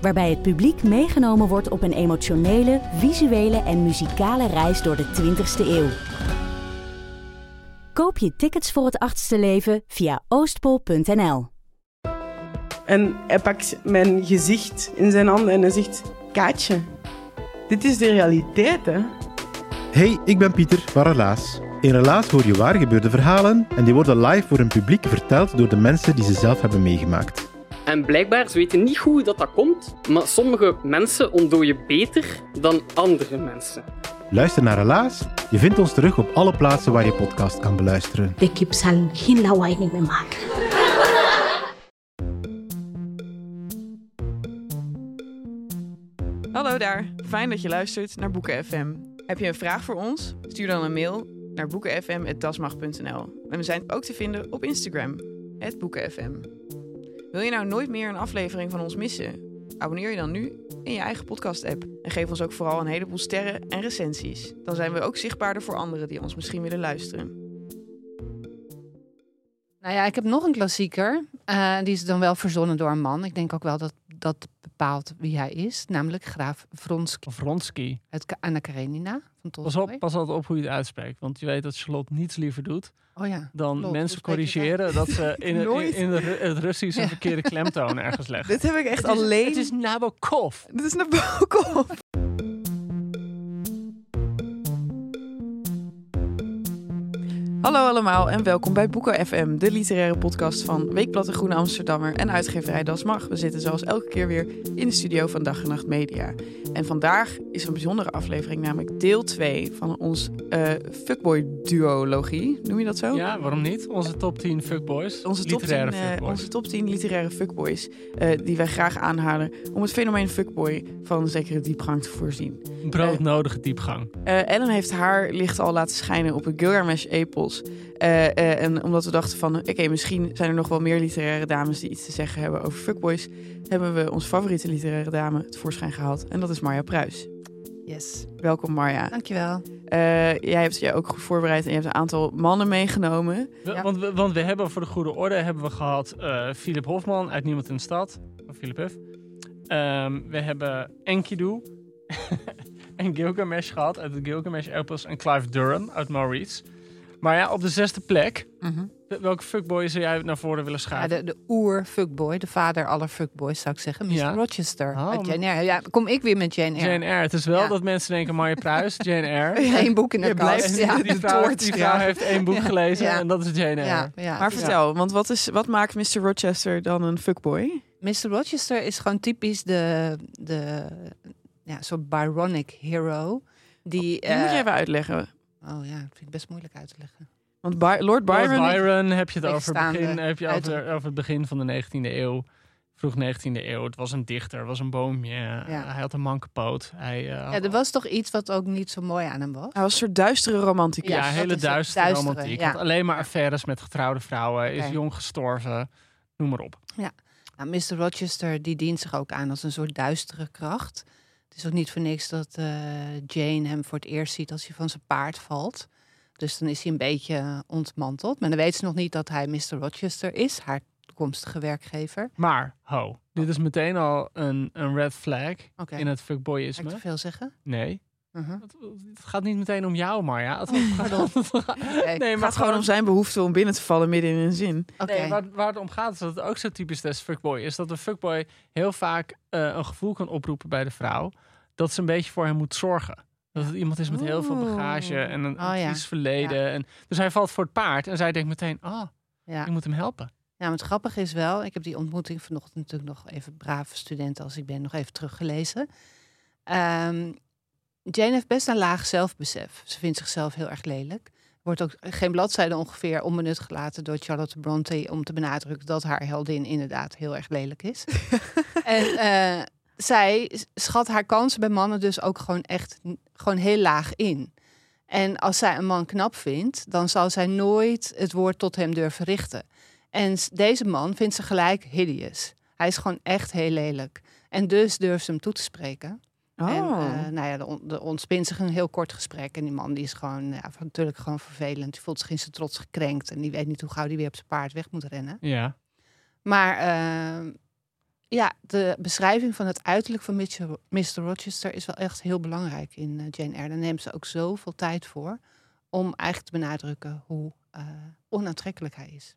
Waarbij het publiek meegenomen wordt op een emotionele, visuele en muzikale reis door de 20ste eeuw. Koop je tickets voor het achtste leven via oostpol.nl. En hij pakt mijn gezicht in zijn handen en hij zegt: Kaatje, dit is de realiteit, hè? Hey, ik ben Pieter van Relaas. In Relaas hoor je waar gebeurde verhalen en die worden live voor een publiek verteld door de mensen die ze zelf hebben meegemaakt. En blijkbaar, ze weten niet hoe dat, dat komt, maar sommige mensen ontdooien beter dan andere mensen. Luister naar Relaas. Je vindt ons terug op alle plaatsen waar je podcast kan beluisteren. De kip zal geen lawaai niet meer maken. Hallo daar, fijn dat je luistert naar Boeken FM. Heb je een vraag voor ons? Stuur dan een mail naar boekenfm.dasmag.nl. En we zijn ook te vinden op Instagram, boekenfm. Wil je nou nooit meer een aflevering van ons missen? Abonneer je dan nu in je eigen podcast-app. En geef ons ook vooral een heleboel sterren en recensies. Dan zijn we ook zichtbaarder voor anderen die ons misschien willen luisteren. Nou ja, ik heb nog een klassieker. Uh, die is dan wel verzonnen door een man. Ik denk ook wel dat dat bepaalt wie hij is. Namelijk graaf Vronsky. Vronsky. Uit Anna Karenina van Pas, op, pas altijd op hoe je het uitspreekt. Want je weet dat Charlotte niets liever doet oh ja, dan klopt. mensen je corrigeren dat ze in, in, het Russisch een verkeerde klemtoon ergens leggen. Dit heb ik echt Het is- alleen... Het is Nabokov. Dit is Nabokov. Hallo allemaal en welkom bij Boeken FM, de literaire podcast van Weekblad de Groene Amsterdammer en uitgeverij Das Mag. We zitten zoals elke keer weer in de studio van Dag en Nacht Media. En vandaag is een bijzondere aflevering, namelijk deel 2 van ons eh fuckboy duologie. Noem je dat zo? Ja, waarom niet? Onze top 10 fuckboys. Onze top, 10, literaire eh, fuckboys. onze top 10 literaire fuckboys eh, die wij graag aanhalen om het fenomeen fuckboy van een zekere diepgang te voorzien. Broodnodige diepgang. Ellen heeft haar licht al laten schijnen op een Gilgamesh-epos. Eh, eh, en omdat we dachten van, oké, misschien zijn er nog wel meer literaire dames die iets te zeggen hebben over fuckboys, hebben we onze favoriete literaire dame tevoorschijn gehaald. En dat is Marja Pruis. Yes, Welkom Marja. dankjewel. Eh, jij hebt je ook goed voorbereid en je hebt een aantal mannen meegenomen. We- Ja. want, we, want we hebben voor de goede orde hebben we gehad eh Philip Hofman uit Niemand in de Stad. Van Philip Huff. Ehm, we hebben Enkidu en Gilgamesh gehad uit de Gilgamesh Epos. En Clive Durham uit Maurice. Maar ja, op de zesde plek. wel- Welke fuckboy zou jij naar voren willen Ja, schuiven? de, de oer-fuckboy, de vader aller fuckboys zou ik zeggen. Mr. Ja. Rochester Oh, uit Jane Eyre. Ja, kom ik weer met Jane Eyre. Jane Eyre. Het is wel Ja. dat mensen denken Marja Pruis, Jane Eyre. Eén boek in de kast. Ja, die, vrouw, die vrouw heeft één boek gelezen Ja. en dat is Jane Eyre. Ja, ja. Maar vertel, want wat, is, wat maakt Mr. Rochester dan een fuckboy? Mr. Rochester is gewoon typisch de, de ja, soort Byronic hero. Die, Die moet eh, je even uitleggen. Oh ja, dat vind ik best moeilijk uit te leggen. Want By- Lord Byron... Lord Byron heb je het over, begin, heb je over, het begin van de 19e eeuw. Vroeg 19e eeuw. Het was een dichter, was een boomje. Hij had een manke poot. Hij, eh, Ja, er was toch iets wat ook niet zo mooi aan hem was? Hij was een soort duistere romanticus. ja, Ja, dat hele duistere, Duistere, romantiek. ja. Had alleen maar affaires met getrouwde vrouwen. Is jong gestorven. Noem maar op. Nou, Mr. Rochester die dient zich ook aan als een soort duistere kracht. Het is ook niet voor niks dat eh, Jane hem voor het eerst ziet als hij van zijn paard valt. Dus dan is hij een beetje eh, ontmanteld. Maar dan weet ze nog niet dat hij Mr. Rochester is, haar toekomstige werkgever. Maar, ho. Dit is meteen al een, een red flag in het ga ik fuckboyisme. te veel zeggen? Nee. Mhm. Het, het gaat niet meteen om jou, Marja. Het gaat om... Nee, gaat gewoon om zijn behoefte om binnen te vallen midden in een zin. Nee, waar, waar het om gaat is dat het ook zo typisch des fuckboy is. Dat een fuckboy heel vaak eh, een gevoel kan oproepen bij de vrouw. Dat ze een beetje voor hem moet zorgen. Dat het iemand is met heel veel bagage en een Oh, ja. verleden. En, dus hij valt voor het paard en zij denkt meteen, ah, Ja. ik moet hem helpen. Ja, maar het grappige is wel, ik heb die ontmoeting vanochtend natuurlijk nog even brave studenten als ik ben nog even teruggelezen. Ehm, Jane heeft best een laag zelfbesef. Ze vindt zichzelf heel erg lelijk. Wordt ook geen bladzijde ongeveer onbenut gelaten door Charlotte Bronte om te benadrukken dat haar heldin inderdaad heel erg lelijk is. en eh, zij schat haar kansen bij mannen dus ook gewoon echt gewoon heel laag in. En als zij een man knap vindt, dan zal zij nooit het woord tot hem durven richten. En deze man vindt ze gelijk hideous. Hij is gewoon echt heel lelijk. En dus durft ze hem toe te spreken. En Oh. eh, nou ja, on- er ontspint zich een heel kort gesprek. En die man die is gewoon, ja, natuurlijk gewoon vervelend. Die voelt zich in zijn trots gekrenkt. En die weet niet hoe gauw die weer op zijn paard weg moet rennen. Ja. Maar ehm, ja, de beschrijving van het uiterlijk van Mr. Mr. Rochester is wel echt heel belangrijk in eh, Jane Eyre. Daar neemt ze ook zoveel tijd voor om eigenlijk te benadrukken hoe eh, onaantrekkelijk hij is.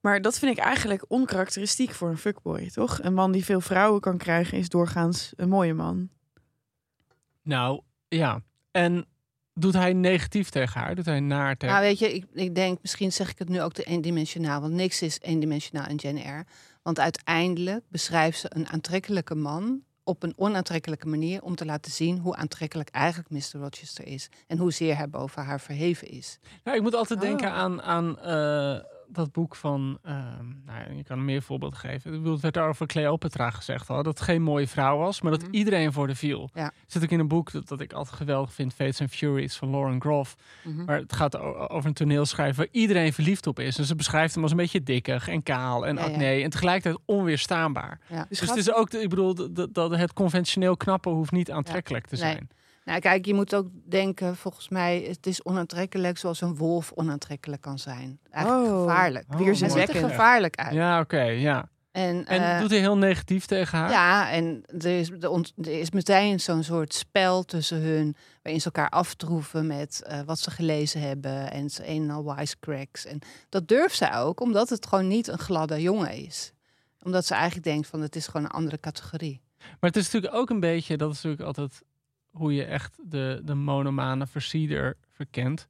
Maar dat vind ik eigenlijk onkarakteristiek voor een fuckboy, toch? Een man die veel vrouwen kan krijgen is doorgaans een mooie man. Nou, ja. En doet hij negatief tegen haar? Doet hij naar tegen Nou, weet je, ik, ik denk, misschien zeg ik het nu ook te eendimensionaal, want niks is eendimensionaal in Jane Eyre. Want uiteindelijk beschrijft ze een aantrekkelijke man op een onaantrekkelijke manier om te laten zien hoe aantrekkelijk eigenlijk Mr. Rochester is. En hoezeer hij boven haar verheven is. Nou, ik moet altijd denken Oh. aan, aan eh, dat boek van... ehm, nou, je kan er meer voorbeelden geven. Ik bedoel, het werd over Cleopatra gezegd al. Dat het geen mooie vrouw was, maar dat Mhm. iedereen voor de viel. Ja. Zit ook in een boek dat, dat ik altijd geweldig vind. Fates and Furies van Lauren Groff. Mhm. Maar het gaat over een toneelschrijver waar iedereen verliefd op is. En ze beschrijft hem als een beetje dikkig en kaal en Ja, ja. acne. En tegelijkertijd onweerstaanbaar. Dus Dus gaat- het is ook, ik bedoel, dat- het conventioneel knappen hoeft niet aantrekkelijk te Nee. Nou, kijk, je moet ook denken, volgens mij, het is onaantrekkelijk zoals een wolf onaantrekkelijk kan zijn. Eigenlijk Oh. gevaarlijk. Oh, Hij ziet er gevaarlijk uit. Ja, oké, ja. En, En eh, doet hij heel negatief tegen haar? Ja, en er is, er ont- er is meteen zo'n soort spel tussen hun, waarin ze elkaar aftroeven met eh, wat ze gelezen hebben en ze een en al wisecracks. En dat durft zij ook, omdat het gewoon niet een gladde jongen is. Omdat ze eigenlijk denkt van het is gewoon een andere categorie. Maar het is natuurlijk ook een beetje, dat is natuurlijk altijd hoe je echt de, de monomane versieder verkent,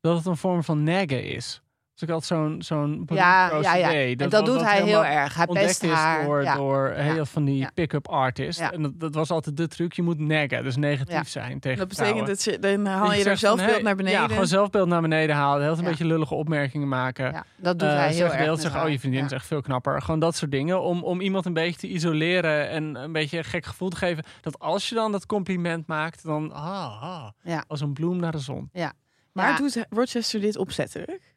dat het een vorm van neggen is. Dus ik had zo'n zo'n Ja, ja, ja. procedé, en dat- dat doet hij heel erg. Hij pest is haar. door, ja. door heel van die Ja. pick-up artists. Ja. En dat, dat was altijd de truc. Je moet neggen, dus negatief Ja. zijn tegen Dat betekent dat ze, dan haal Dat je er zelfbeeld naar beneden. Ja, gewoon zelfbeeld naar beneden halen. Heel een beetje lullige opmerkingen maken. Ja, dat doet Eh, hij heel erg. zeggen, oh, je vriendin Ja. is echt veel knapper. Gewoon dat soort dingen. Om, om iemand een beetje te isoleren en een beetje een gek gevoel te geven. Dat als je dan dat compliment maakt, dan ah, ah, Ja. als een bloem naar de zon. Maar Ja. doet Rochester dit opzettelijk?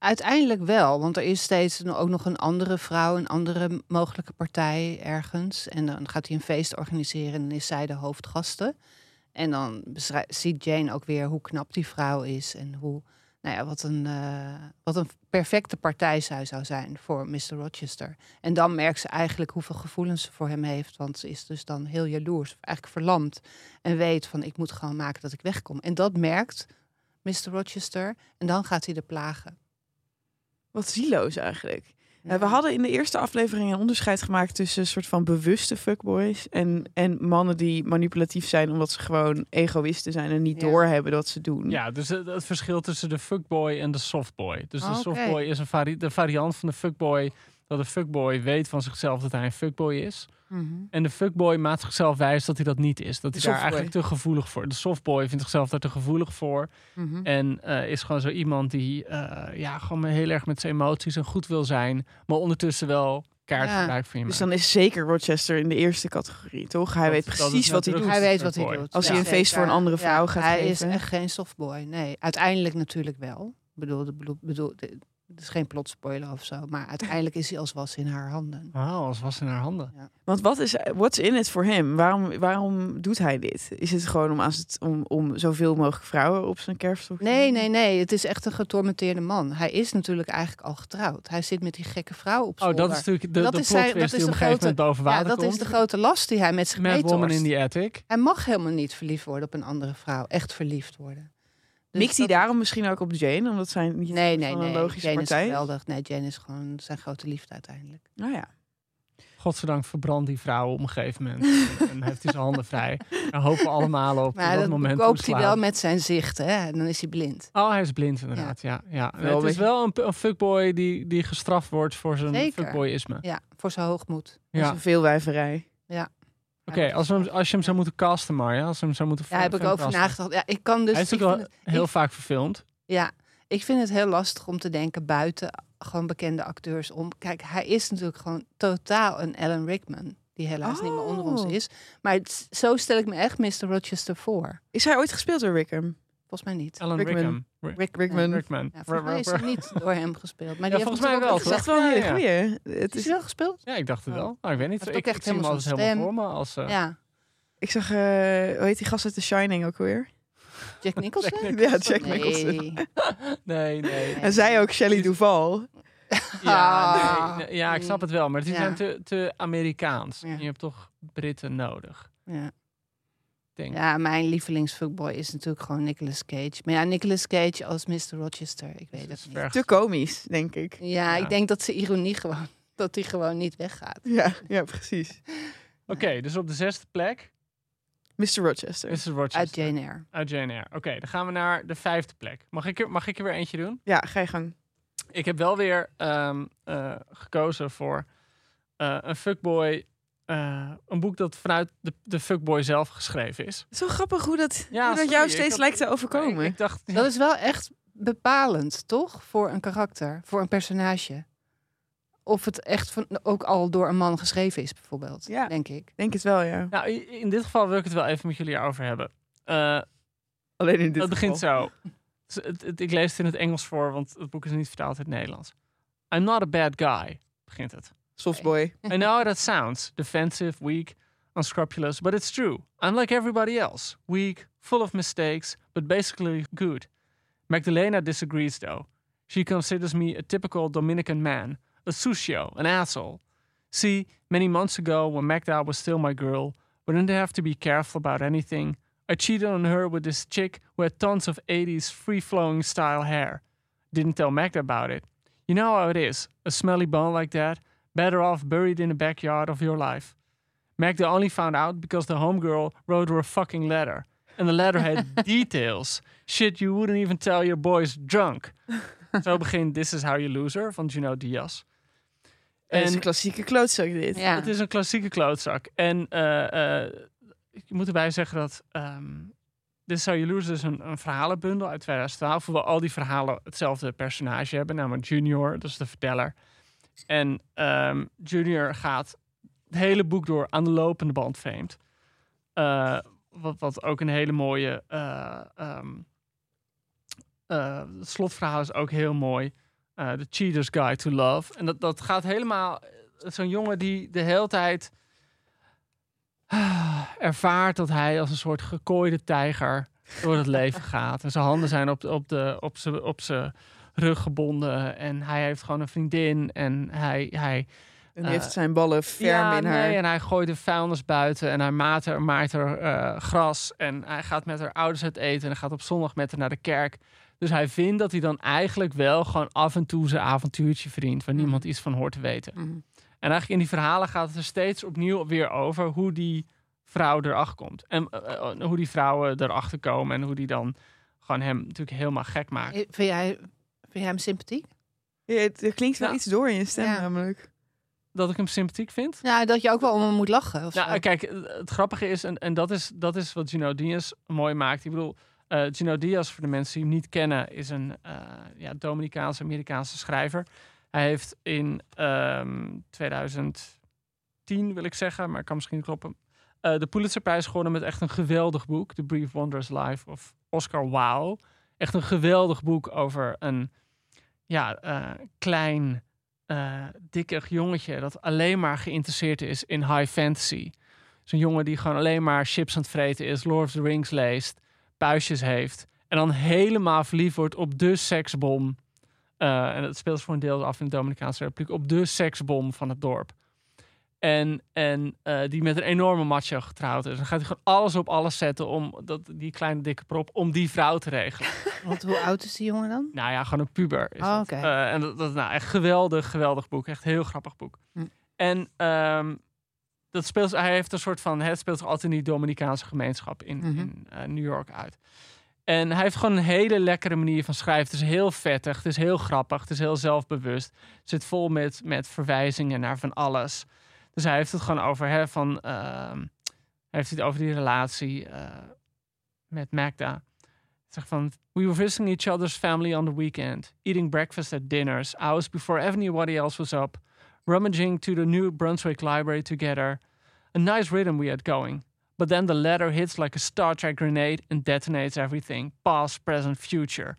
Uiteindelijk wel, want er is steeds ook nog een andere vrouw, een andere mogelijke partij ergens. En dan gaat hij een feest organiseren en is zij de hoofdgasten. En dan ziet Jane ook weer hoe knap die vrouw is en hoe, nou ja, wat een, eh, wat een perfecte partij zij zou zijn voor Mr. Rochester. En dan merkt ze eigenlijk hoeveel gevoelens ze voor hem heeft, want ze is dus dan heel jaloers, eigenlijk verlamd. En weet van, ik moet gewoon maken dat ik wegkom. En dat merkt Mr. Rochester en dan gaat hij de plagen. Wat zieloos eigenlijk. Ja. we hadden in de eerste aflevering een onderscheid gemaakt tussen een soort van bewuste fuckboys en, en mannen die manipulatief zijn omdat ze gewoon egoïsten zijn en niet Ja. doorhebben wat ze doen. Ja, dus het, het verschil tussen de fuckboy en de softboy. Dus de Oké. softboy is een vari de variant van de fuckboy. Dat de fuckboy weet van zichzelf dat hij een fuckboy is. Mhm. En de fuckboy maakt zichzelf wijs dat hij dat niet is. Dat hij daar eigenlijk te gevoelig voor. De softboy vindt zichzelf daar te gevoelig voor. Mhm. En eh, is gewoon zo iemand die eh, ja, gewoon heel erg met zijn emoties en goed wil zijn. Maar ondertussen wel kaart Ja. gebruik van je Dus maakt. dan is zeker Rochester in de eerste categorie, toch? Hij Dat- weet precies wat hij doet. Hij weet wat hij doet. Als hij een feest voor een andere vrouw Ja, gaat hij geven. is echt geen softboy. Nee, uiteindelijk natuurlijk wel. Ik bedoel, bedoel, bedoel, de- het is geen plotspoiler of zo. Maar uiteindelijk is hij als was in haar handen. Oh, als was in haar handen. Want wat is what's in it voor hem? Waarom, waarom doet hij dit? Is het gewoon om, als het, om, om zoveel mogelijk vrouwen op zijn kerfstok? te Nee, nee, nee. Het is echt een getormenteerde man. Hij is natuurlijk eigenlijk al getrouwd. Hij zit met die gekke vrouw op Oh, zolder. dat is natuurlijk de, Dat de is plot dat die is op een de gegeven moment boven Ja, dat komt. is de grote last die hij met zich Mad Woman meetorst. in the Attic. Hij mag helemaal niet verliefd worden op een andere vrouw. Echt verliefd worden. Dus Mikt hij dat- daarom misschien ook op Jane? Omdat zij niet Nee, nee, van een nee. logische Jane partij is geweldig. Nee, Jane is gewoon zijn grote liefde uiteindelijk. Nou ja. Godzijdank verbrandt die vrouw op een gegeven moment. en heeft hij zijn handen vrij. En hopen we allemaal op Maar dat, dat moment koopt hij wel met zijn zicht, hè? En dan is hij blind. Oh, hij is blind inderdaad. Ja. Ja, het een is wel een, een fuckboy die, die gestraft wordt voor zijn Zeker. fuckboyisme. Ja, voor zijn hoogmoed. Ja. Ja. Wijverij. als, we hem, als je hem zou moeten casten, Marja. Als we hem zou moeten Ja, heb ik over casten. nagedacht. Ja, ik kan dus. hij is ik ook wel het- heel ik- vaak verfilmd. Ja, ik vind het heel lastig om te denken buiten gewoon bekende acteurs om. Kijk, hij is natuurlijk gewoon totaal een Alan Rickman. die helaas niet meer onder ons Oh. is. Maar het- zo stel ik me echt Mr. Rochester voor. Is hij ooit gespeeld door Wickham? Volgens mij niet. Alan Rickman. Rickham. Rick- Rick, Rickman. Rickman. Ja, volgens mij is hij niet door hem gespeeld. Maar Ja, die volgens heeft mij wel, is echt toch? wel een hele goeie. Het Is is, wel gespeeld? Ja, ik dacht het Oh. wel. Nou, ik weet niet. Ik, echt zie hem helemaal voor me als... eh, Ja. ik zag, eh, hoe heet die gast uit The Shining ook weer? Jack Nicholson? Ja, Jack Nee. Nicholson. Nee, nee. En zij ook Shelley Duvall. Ja, Ah. nee, nee, ja, ik snap het wel. Maar die Ja. zijn te, te Amerikaans. Ja. Je hebt toch Britten nodig. Ja. Ja, mijn lievelingsfuckboy is natuurlijk gewoon Nicolas Cage. Maar ja, Nicolas Cage als Mr. Rochester, ik weet Dat het niet. ver- Te komisch, denk ik. Ja, Ja. ik denk dat ze ironie gewoon, dat die gewoon niet weggaat. Ja, ja precies. Oké, dus op de zesde plek Mr. Rochester. Mr. Rochester. Uit Jane Eyre. Uit Jane Eyre. Oké, dan gaan we naar de vijfde plek. Mag ik er, mag ik er weer eentje doen? Ja, ga je gang. Ik heb wel weer ehm, eh, gekozen voor eh, een fuckboy. Eh, een boek dat vanuit de, de fuckboy zelf geschreven is. Zo grappig hoe dat, Ja, hoe dat sorry, jou steeds had- lijkt te overkomen. Ik, ik dacht, ja, Dat is wel echt bepalend, toch? Voor een karakter, voor een personage. Of het echt van, ook al door een man geschreven is, bijvoorbeeld. Ja. Denk ik. denk het wel, ja. nou, in dit geval wil ik het wel even met jullie over hebben. Eh, Alleen in dit het begint zo. Dus het- het- ik lees het in het Engels voor, want het boek is niet vertaald in het Nederlands. I'm not a bad guy, begint het. Softboy. I know how that sounds defensive, weak, unscrupulous, but it's true. I'm like everybody else weak, full of mistakes, but basically good. Magdalena disagrees, though. She considers me a typical Dominican man, a sucio, an asshole. See, many months ago, when Magda was still my girl, we didn't have to be careful about anything. I cheated on her with this chick who had tons of 80s free flowing style hair. Didn't tell Magda about it. You know how it is a smelly bone like that, better off buried in the backyard of your life. Magda only found out because the homegirl wrote her a fucking letter. And the letter had details. Shit you wouldn't even tell your boys drunk. Zo begint This Is How You Lose Her van Gino Diaz. En... is En een klassieke klootzak dit. Ja. het is een klassieke klootzak. En eh, eh, ik moet erbij zeggen dat ehm This Is How You Lose Her is een, een verhalenbundel uit 2012. Waar al die verhalen hetzelfde personage hebben. Namelijk Junior, dat is de verteller. En ehm, Junior gaat het hele boek door aan de lopende band vreemd. Eh, wat, wat ook een hele mooie... eh, ehm, eh, slotverhaal is ook heel mooi. The Cheater's Guide to Love. En dat, dat gaat helemaal... Zo'n jongen die de hele tijd ah, ervaart dat hij als een soort gekooide tijger door het leven gaat. En zijn handen zijn op, op, de, op, zijn, op zijn rug gebonden. En hij heeft gewoon een vriendin. En hij, hij En die heeft Eh, zijn ballen ferm ja, in nee, haar. en hij gooit de vuilnis buiten en hij maait er, maait er eh, gras en hij gaat met haar ouders uit eten en hij gaat op zondag met haar naar de kerk. Dus hij vindt dat hij dan eigenlijk wel gewoon af en toe zijn avontuurtje verdient, waar niemand iets van hoort te weten. Mhm. En eigenlijk in die verhalen gaat het er steeds opnieuw weer over hoe die vrouw erachter komt. En eh, eh, hoe die vrouwen erachter komen en hoe die dan gewoon hem natuurlijk helemaal gek maakt. Eh, Vind jij, vind jij hem sympathiek? Ja, het, er klinkt wel Nou, iets door in je stem ja. namelijk. Dat ik hem sympathiek vind. Ja, dat je ook wel om hem moet lachen. Of Nou, zo. kijk, het grappige is, en, en dat, is, dat is wat Gino Diaz mooi maakt. Ik bedoel, eh Gino Diaz, voor de mensen die hem niet kennen, is een eh ja, Dominicaanse-Amerikaanse schrijver. Hij heeft in ehm 2010, wil ik zeggen, maar ik kan misschien kloppen, eh, de Pulitzerprijs gewonnen met echt een geweldig boek. The Brief Wondrous Life of Oscar Wilde. Echt een geweldig boek over een ja, eh, klein, eh dikkig jongetje dat alleen maar geïnteresseerd is in high fantasy. Zo'n jongen die gewoon alleen maar chips aan het vreten is, Lord of the Rings leest, puistjes heeft en dan helemaal verliefd wordt op de seksbom. Eh, en dat speelt voor een deel af in de Dominicaanse Republiek, op de seksbom van het dorp. En, en eh, die met een enorme macho getrouwd is. Dan gaat hij gewoon alles op alles zetten om dat, die kleine dikke prop, om die vrouw te regelen. Want hoe oud is die jongen dan? Nou ja, gewoon een puber. Is Oh. Eh, en dat, dat is nou echt geweldig, geweldig boek. Echt een heel grappig boek. Hm. En ehm, dat speelt, hij heeft een soort van, het speelt zich altijd in die Dominicaanse gemeenschap in, Mhm. in eh, New York uit. En hij heeft gewoon een hele lekkere manier van schrijven. Het is heel vettig, het is heel grappig, het is heel zelfbewust. Het zit vol met, met verwijzingen naar van alles. Dus hij heeft het gewoon over, hè, van, ehm, hij heeft het over die relatie eh, met Magda. Zeg van, we were visiting each other's family on the weekend, eating breakfast at dinners, hours before anybody else was up, rummaging to the New Brunswick Library together, A nice rhythm we had going. But then the letter hits like a Star Trek grenade and detonates everything past, present, future.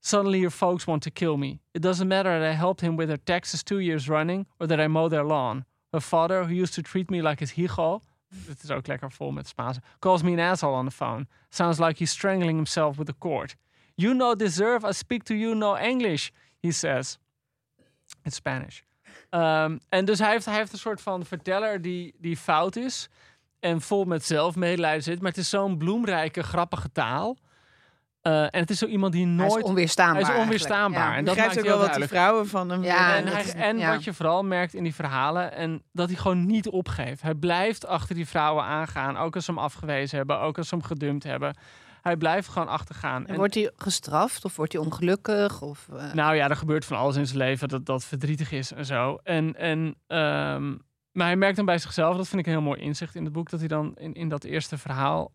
Suddenly, your folks want to kill me. It doesn't matter that I helped him with her taxes two years running or that I mow their lawn. Her father, who used to treat me like his hijo, dit is ook lekker vol met Spaans, calls me an asshole on the phone. Sounds like he's strangling himself with a cord. You no deserve I speak to you no English, he says. In Spanish. Ehm, en dus hij heeft, hij heeft een soort van verteller die, die fout is en vol met zelfmedelijden zit. Maar het is zo'n bloemrijke, grappige taal. Eh, en het is zo iemand die Hij nooit... is onweerstaanbaar. Hij is onweerstaanbaar. En dat maakt ook wel wat die duidelijk. vrouwen van hem Ja, willen. En, hij, is- en ja. wat je vooral merkt in die verhalen, en dat hij gewoon niet opgeeft. Hij blijft achter die vrouwen aangaan, ook als ze hem afgewezen hebben, ook als ze hem gedumpt hebben. Hij blijft gewoon achtergaan. En wordt hij gestraft of wordt hij ongelukkig? Of, eh, Nou ja, er gebeurt van alles in zijn leven dat dat verdrietig is en zo. En, en, ehm, maar hij merkt dan bij zichzelf, dat vind ik een heel mooi inzicht in het boek, dat hij dan in, in dat eerste verhaal,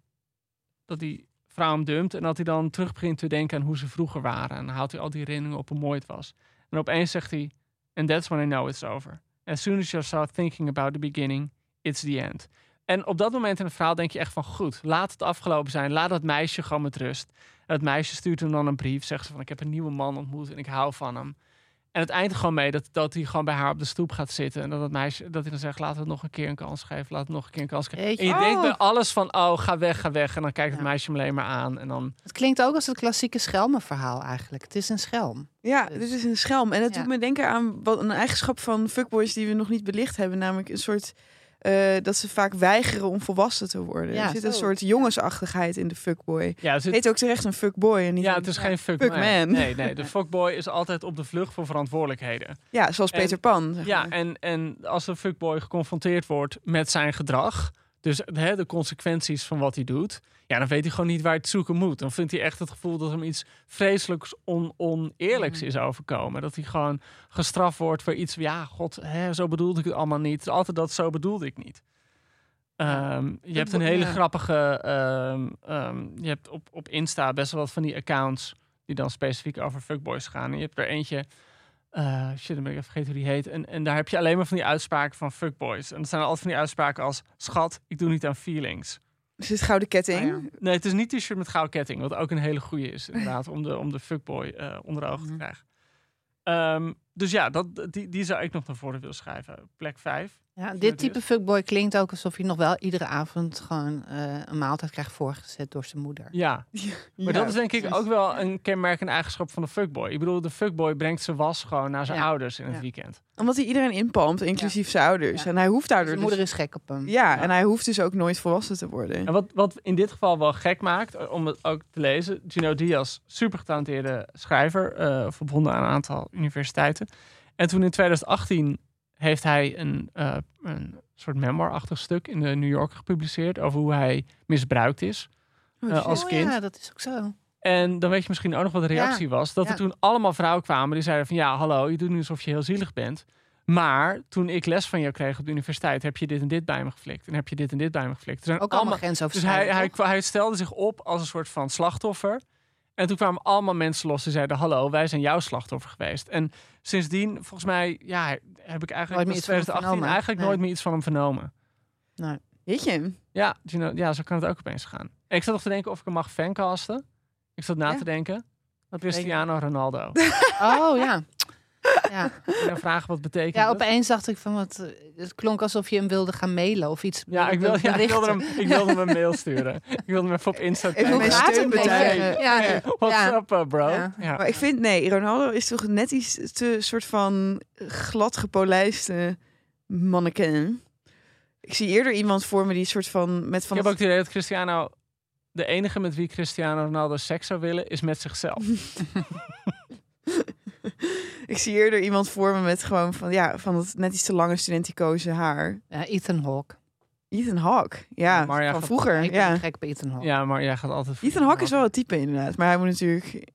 dat die vrouw hem dumpt en dat hij dan terug begint te denken aan hoe ze vroeger waren. En dan haalt hij al die herinneringen op hoe mooi het was. En opeens zegt hij, and that's when I know it's over. As soon as you start thinking about the beginning, it's the end. En op dat moment in het verhaal denk je echt van goed, laat het afgelopen zijn. Laat dat meisje gewoon met rust. En dat meisje stuurt hem dan een brief. Zegt ze van ik heb een nieuwe man ontmoet en ik hou van hem. En het eindigt gewoon mee dat, dat hij gewoon bij haar op de stoep gaat zitten. En dat, dat meisje, dat hij dan zegt, laten we het nog een keer een kans geven. Laten we het nog een keer een kans geven. Jeetje. En je Oh. denkt bij alles van, oh, ga weg, ga weg. En dan kijkt het meisje hem alleen maar aan. En dan, Het klinkt ook als het klassieke schelmenverhaal eigenlijk. Het is een schelm. Ja, Dus- dit is een schelm. En het Ja. doet me denken aan wat een eigenschap van fuckboys die we nog niet belicht hebben. Namelijk een soort... eh, dat ze vaak weigeren om volwassen te worden. Ja, er zit een soort jongensachtigheid in de fuckboy. ja, het heet ook terecht een fuckboy. En niet ja, het is geen fuck, fuck man. Nee, nee, de fuckboy is altijd op de vlucht voor verantwoordelijkheden. ja, zoals En- Peter Pan. zeg Ja, maar. en, en als een fuckboy geconfronteerd wordt met zijn gedrag, dus hè, de consequenties van wat hij doet, ja, dan weet hij gewoon niet waar hij het zoeken moet. Dan vindt hij echt het gevoel dat hem iets vreselijks on, oneerlijks Mhm. is overkomen. Dat hij gewoon gestraft wordt voor iets, ja, god, hè, zo bedoelde ik het allemaal niet. Altijd dat zo bedoelde ik niet. Ehm, je hebt een hele grappige, ehm, ehm, je hebt op, op Insta best wel wat van die accounts die dan specifiek over fuckboys gaan. En je hebt er eentje, eh, shit, dan ben ik even vergeten hoe die heet. En, en daar heb je alleen maar van die uitspraken van fuckboys. En dat zijn altijd van die uitspraken als, schat, ik doe niet aan feelings. Is dit gouden ketting? Ja. Nee, het is niet t-shirt met gouden ketting, wat ook een hele goede is, inderdaad, om de, om de fuckboy eh onder de ogen te Mhm. krijgen. Ehm, dus ja, dat, die, die zou ik nog naar voren willen schrijven. Plek 5. Ja, dit type fuckboy klinkt ook alsof hij nog wel iedere avond gewoon eh, een maaltijd krijgt voorgezet door zijn moeder. Ja, Maar dat is denk ik ook wel een kenmerkende eigenschap van de fuckboy. Ik bedoel, de fuckboy brengt zijn was gewoon naar zijn Ja. ouders in het Ja. weekend. Omdat hij iedereen inpalmt, inclusief zijn ouders. Ja. En hij hoeft daardoor Zijn dus... moeder is gek op hem. Ja, Ja. en hij hoeft dus ook nooit volwassen te worden. En wat, wat in dit geval wel gek maakt, eh, om het ook te lezen. Gino Diaz, super getalenteerde schrijver, eh, verbonden aan een aantal universiteiten. En toen in 2018 heeft hij een, eh, een soort memoir-achtig stuk in de New Yorker gepubliceerd over hoe hij misbruikt is Oh, eh, als kind. ja, dat is ook zo. En dan weet je misschien ook nog wat de reactie was. Dat ja. er toen allemaal vrouwen kwamen die zeiden van... ja, hallo, je doet nu alsof je heel zielig bent. Maar toen ik les van jou kreeg op de universiteit... heb je dit en dit bij me geflikt. En heb je dit en dit bij me geflikt. Er zijn Ook allemaal Dus hij, grensoverschrijdend. hij, toch? hij stelde zich op als een soort van slachtoffer. En toen kwamen allemaal mensen los die zeiden... hallo, wij zijn jouw slachtoffer geweest. En sindsdien, volgens mij, ja, heb ik eigenlijk... Nooit meer iets van hem 2018 vernomen. eigenlijk Nee. nooit meer iets van hem vernomen. Weet je? Ja, Gino, ja, zo kan het ook opeens gaan. En ik zat nog te denken of ik hem mag fancasten. Ik zat na Ja. te denken. Wat Cristiano Ronaldo. Oh ja. Ja. En dan vragen wat betekent ja, opeens dacht ik van wat. eh, Het klonk alsof je hem wilde gaan mailen of iets. Ja, ik, wil, ja, ik, wilde hem, ik wilde hem een mail sturen. Ik wilde hem even op Insta met steunbetuiging. je? Ja, ja. What's Ja. up, uh, bro? Ja. Ja. Maar ik vind, nee, Ronaldo is toch net iets te soort van glad gepolijste mannequin. Ik zie eerder iemand voor me die soort van met Ik van heb ook het idee dat Cristiano... De enige met wie Cristiano Ronaldo seks zou willen, is met zichzelf. ik zie eerder iemand voor me met gewoon van ja, van dat net iets te lange studenticoze haar. Ja, Ethan Hawke. Ethan Hawke, ja, Ja, maar ja, van vroeger. Ik ben Ja. gek op Ethan Hawke. Ja, maar jij gaat altijd... Ethan Hawke is wel het type inderdaad, maar hij moet natuurlijk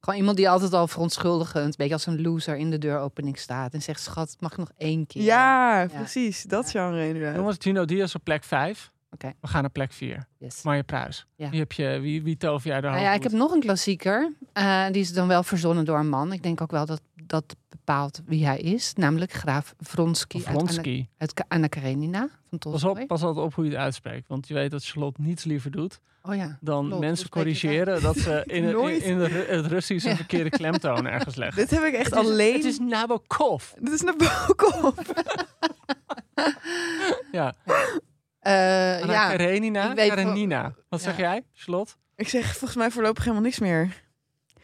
Gewoon iemand die altijd al verontschuldigend, een beetje als een loser in de deuropening staat en zegt: Schat, mag ik nog één keer? Ja, precies. Dat genre inderdaad. Jongens, Gino Diaz op plek 5. Oké. We gaan naar plek 4. Yes. Marje Pruis. Ja. Wie, heb je, wie, wie tover jij er Nou ja, ik heb nog een klassieker. Eh, die is dan wel verzonnen door een man. Ik denk ook wel dat dat bepaalt wie hij is, namelijk graaf Vronsky uit, Anna, Vronsky. uit Anna Karenina van Pas op, pas altijd op hoe je het uitspreekt. Want je weet dat Charlotte niets liever doet Oh ja. dan mensen corrigeren dat ze in, in, het Russisch een verkeerde klemtoon ergens leggen. Dit heb ik echt Het is- alleen... Het is Nabokov. Dit is Nabokov. Ja. Eh, Anna ja, Karenina. ik Karenina. Wat Ja. zeg jij, Charlotte? Ik zeg volgens mij voorlopig helemaal niks meer.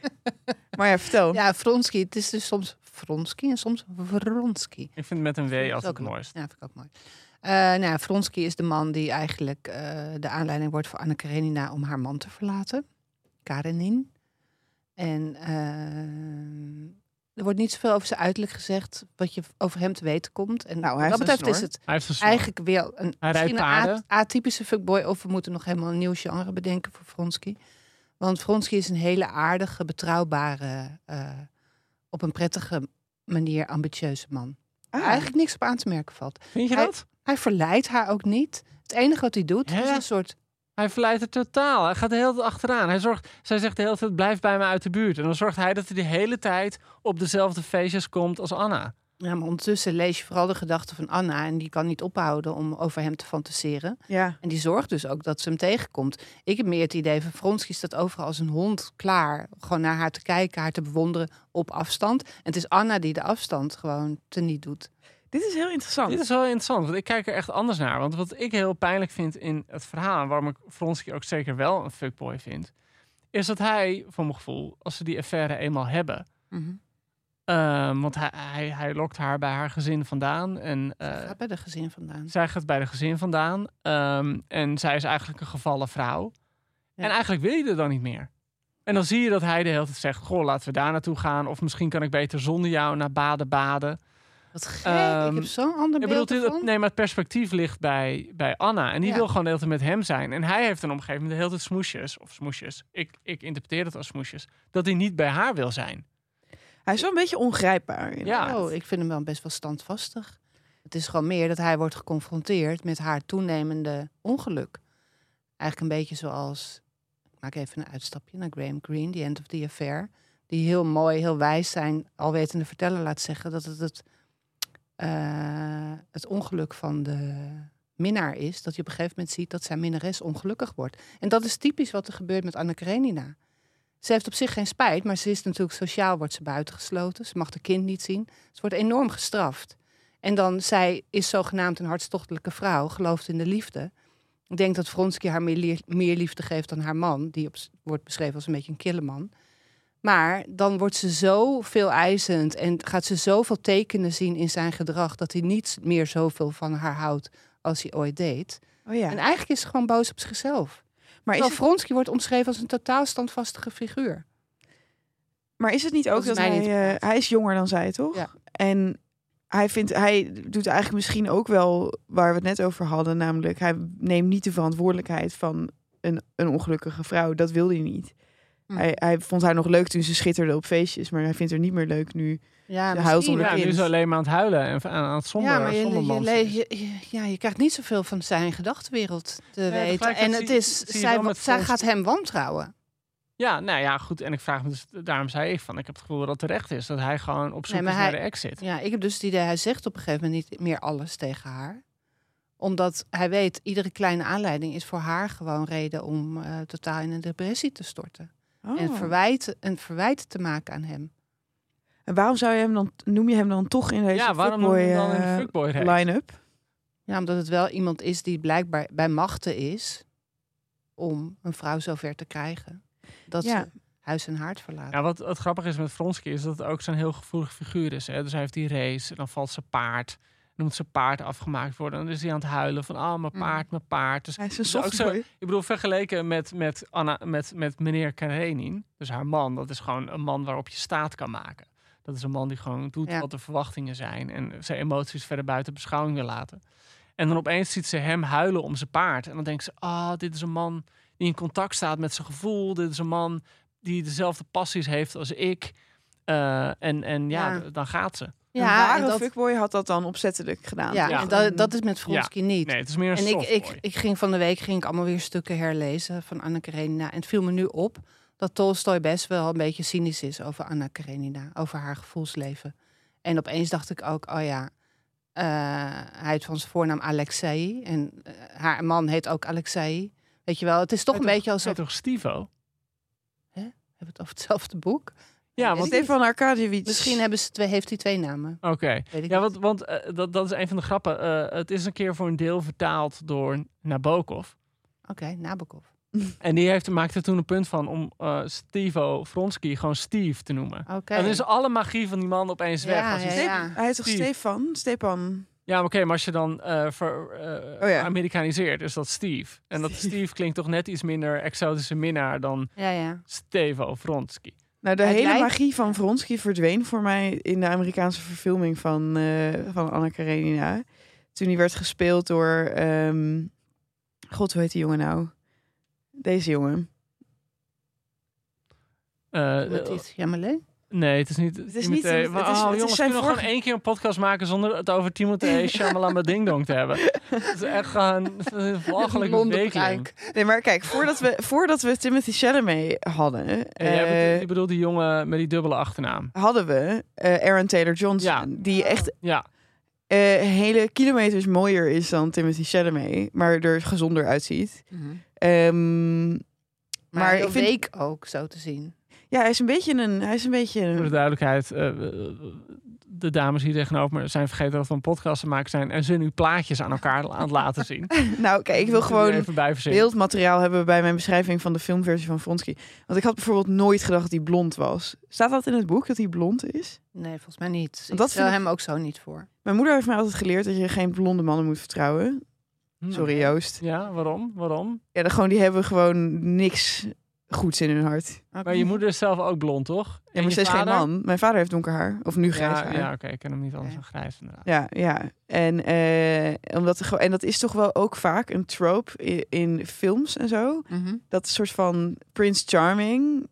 maar ja, vertel. ja, Vronsky. Het is dus soms Vronsky en soms Vronsky. Ik vind het met een W altijd ook het mooi. mooist. Ja, vind ik ook mooi. Eh nou, ja, Vronsky is de man die eigenlijk eh, de aanleiding wordt voor Anna Karenina om haar man te verlaten. Karenin. En eh, er wordt niet zoveel over zijn uiterlijk gezegd, wat je over hem te weten komt. En Nou, hij wat betreft is het eigenlijk weer een, een atypische fuckboy. Of we moeten nog helemaal een nieuw genre bedenken voor Vronsky. Want Vronsky is een hele aardige, betrouwbare, eh, op een prettige manier ambitieuze man. Ah, Waar Eigenlijk niks op aan te merken valt. Vind je Hij- dat? Hij verleidt haar ook niet. Het enige wat hij doet is een soort... Hij verleidt er totaal. Hij gaat de hele tijd achteraan. Hij zorgt, zij zegt de hele tijd, blijf bij me uit de buurt. En dan zorgt hij dat hij de hele tijd op dezelfde feestjes komt als Anna. Ja, maar ondertussen lees je vooral de gedachten van Anna. En die kan niet ophouden om over hem te fantaseren. ja. En die zorgt dus ook dat ze hem tegenkomt. Ik heb meer het idee van Vronsky staat overal als een hond klaar. Gewoon naar haar te kijken, haar te bewonderen op afstand. En het is Anna die de afstand gewoon teniet doet. Dit is heel interessant. Dit is wel interessant, want ik kijk er echt anders naar. Want wat ik heel pijnlijk vind in het verhaal... en waarom ik Vronsky ook zeker wel een fuckboy vind... is dat hij, voor mijn gevoel, als ze die affaire eenmaal hebben... ehm, want hij, hij, hij lokt haar bij haar gezin vandaan. En Ze eh, gaat bij de gezin vandaan. zij gaat bij de gezin vandaan. ehm, en zij is eigenlijk een gevallen vrouw. Ja. En eigenlijk wil je er dan niet meer. En dan zie je dat hij de hele tijd zegt... Goh, laten we daar naartoe gaan. Of misschien kan ik beter zonder jou naar baden baden. Wat gek, ik Ehm, heb zo'n ander Ik bedoel, nee, maar het perspectief ligt bij, bij Anna. En die Ja. wil gewoon de hele tijd met hem zijn. En hij heeft dan op een gegeven moment de hele tijd smoesjes. Of smoesjes. Ik, ik interpreteer het als smoesjes. Dat hij niet bij haar wil zijn. Hij is wel een beetje ongrijpbaar. inderdaad. Oh, ik vind hem wel best wel standvastig. Het is gewoon meer dat hij wordt geconfronteerd met haar toenemende ongeluk. Eigenlijk een beetje zoals, ik maak even een uitstapje naar Graham Greene, The End of the Affair. Die heel mooi, heel wijs zijn, alwetende verteller laat zeggen dat het het, eh, het ongeluk van de minnaar is. Dat je op een gegeven moment ziet dat zijn minnares ongelukkig wordt. En dat is typisch wat er gebeurt met Anna Karenina. Ze heeft op zich geen spijt, maar ze is natuurlijk sociaal, wordt ze buitengesloten. Ze mag haar kind niet zien. Ze wordt enorm gestraft. En dan, zij is zogenaamd een hartstochtelijke vrouw, gelooft in de liefde. Ik denk dat Vronsky haar meer, lief- meer liefde geeft dan haar man. Die wordt beschreven als een beetje een kille man. Maar dan wordt ze zo veel eisend en gaat ze zoveel tekenen zien in zijn gedrag... dat hij niet meer zoveel van haar houdt als hij ooit deed. Oh ja. En eigenlijk is ze gewoon boos op zichzelf. Maar is, Terwijl het, Vronsky wordt omschreven als een totaal standvastige figuur. maar is het niet ook Dat is dat hij... eh, hij is jonger dan zij, toch? Ja. En hij, vindt, hij doet eigenlijk misschien ook wel waar we het net over hadden. Namelijk, hij neemt niet de verantwoordelijkheid van een, een ongelukkige vrouw. Dat wil hij niet. Hm. Hij, hij vond haar nog leuk toen ze schitterde op feestjes. Maar hij vindt haar niet meer leuk nu. Ja, Ze huilt misschien. onder Ja, kind. nu is ze alleen maar aan het huilen en aan, aan het zonder, ja, maar je, je, ja, je krijgt niet zoveel van zijn gedachtenwereld te weten. En het is, zie zij, gaat hem wantrouwen. Ja, nou ja, goed. En ik vraag me dus, daarom zei ik van, ik heb het gevoel dat het terecht is. Dat hij gewoon op zoek Nee, is naar de exit. Ja, ik heb dus het idee, hij zegt op een gegeven moment niet meer alles tegen haar. Omdat hij weet, iedere kleine aanleiding is voor haar gewoon reden om eh, totaal in een depressie te storten. Oh. En verwijt, een verwijt te maken aan hem. En waarom zou je hem dan, noem je hem dan toch in deze Ja, waarom fuckboy, dan in de eh, fuckboy line-up? Ja, omdat het wel iemand is die blijkbaar bij machten is om een vrouw zover te krijgen. Dat Ja. ze huis en haard verlaat. Ja, wat, wat grappig is met Vronsky is dat het ook zo'n heel gevoelig figuur is. Hè? Dus hij heeft die race en dan valt zijn paard. Dan moet zijn paard afgemaakt worden. En dan is hij aan het huilen van, ah, mijn Mm. paard, mijn paard. Dus Hij is een ook zo- ik bedoel, vergeleken met, met, Anna, met, met meneer Karenin, dus haar man, dat is gewoon een man waarop je staat kan maken. Dat is een man die gewoon doet Ja. wat de verwachtingen zijn en zijn emoties verder buiten beschouwing wil laten. En dan opeens ziet ze hem huilen om zijn paard. En dan denkt ze, ah, dit is een man die in contact staat met zijn gevoel. Dit is een man die dezelfde passies heeft als ik. Eh, en, en ja, Ja. dan gaat ze. een Ja, ware en dat, fuckboy had dat dan opzettelijk gedaan. ja, Ja. en dat, dat is met Vronsky niet. Nee, het is meer een En ik, softboy. ik, ik ging van de week ging ik allemaal weer stukken herlezen van Anne Karenina. En het viel me nu op dat Tolstoy best wel een beetje cynisch is over Anna Karenina, over haar gevoelsleven. En opeens dacht ik ook, oh ja, eh, hij heeft van zijn voornaam Alexei en eh, haar man heet ook Alexei. Weet je wel, het is toch een beetje alsof... Hij toch Stivo? Hebben we het over hetzelfde boek? Ja, want... Stefan Arkadiewicz. Misschien hebben ze twee, heeft hij twee namen. Oké. Weet ik Ja, want, want eh, dat, dat is een van de grappen. Eh, het is een keer voor een deel vertaald door Nabokov. Oké, Nabokov. En die heeft, maakte toen een punt van om eh Stevo Vronsky gewoon Steve te noemen. Oké. En dan is alle magie van die man opeens weg. Ja, Als hij ja. Hij toch Steve. Stefan? Stepan. Ja, maar oké, maar als je dan eh ver, Oh ja. Amerikaniseert, is dat Steve. En dat Steve. Steve klinkt toch net iets minder exotische minnaar dan Ja, ja. Stevo Vronsky. Nou, de Het hele lijkt- magie van Vronsky verdween voor mij in de Amerikaanse verfilming van, eh, van Anna Karenina. Toen die werd gespeeld door... ehm, God, hoe heet die jongen nou? Deze jongen. Eh, Wat is Jamalé? Nee, het is niet. Het is Timothée- niet- het is- Maar, het is oh, jongens, zijn gewoon één keer een podcast maken zonder het over Timothée Chalamet met Ding Dong te hebben? Het is echt gewoon bruik. Nee, maar kijk, voordat we, voordat we Timothy Chalamet hadden... Eh, je bedoelt die jongen met die dubbele achternaam. hadden we eh, Aaron Taylor Johnson. Ja. Die echt Ja, eh, hele kilometers mooier is dan Timothy Chalamet. Maar er gezonder uitziet. Mhm. Ehm, Maar, Maar ik vind- week ook, zo te zien. Ja, hij is een beetje een... Hij is een beetje voor de duidelijkheid. eh, de dames hier tegenover me zijn vergeten dat we een podcast te maken zijn. En ze nu plaatjes aan elkaar aan het laten zien. nou, kijk, ik wil gewoon even beeldmateriaal hebben bij mijn beschrijving van de filmversie van Vronsky. Want ik had bijvoorbeeld nooit gedacht dat hij blond was. Staat dat in het boek, dat hij blond is? Nee, volgens mij niet. Ik dat stel hem ook zo niet voor. Mijn moeder heeft mij altijd geleerd dat je geen blonde mannen moet vertrouwen. Hm. Sorry Joost. Ja, waarom? Waarom? Ja, dan gewoon, die hebben gewoon niks goeds in hun hart. Maar je moeder is zelf ook blond, toch? Ja, maar ze is geen man. Mijn vader heeft donker haar. Of nu grijs Ja, haar. ja oké, ik ken hem niet anders Ja. dan grijs inderdaad. Ja, ja. En, eh, omdat er, en dat is toch wel ook vaak een trope in, in films en zo. Mhm. Dat soort van Prince Charming,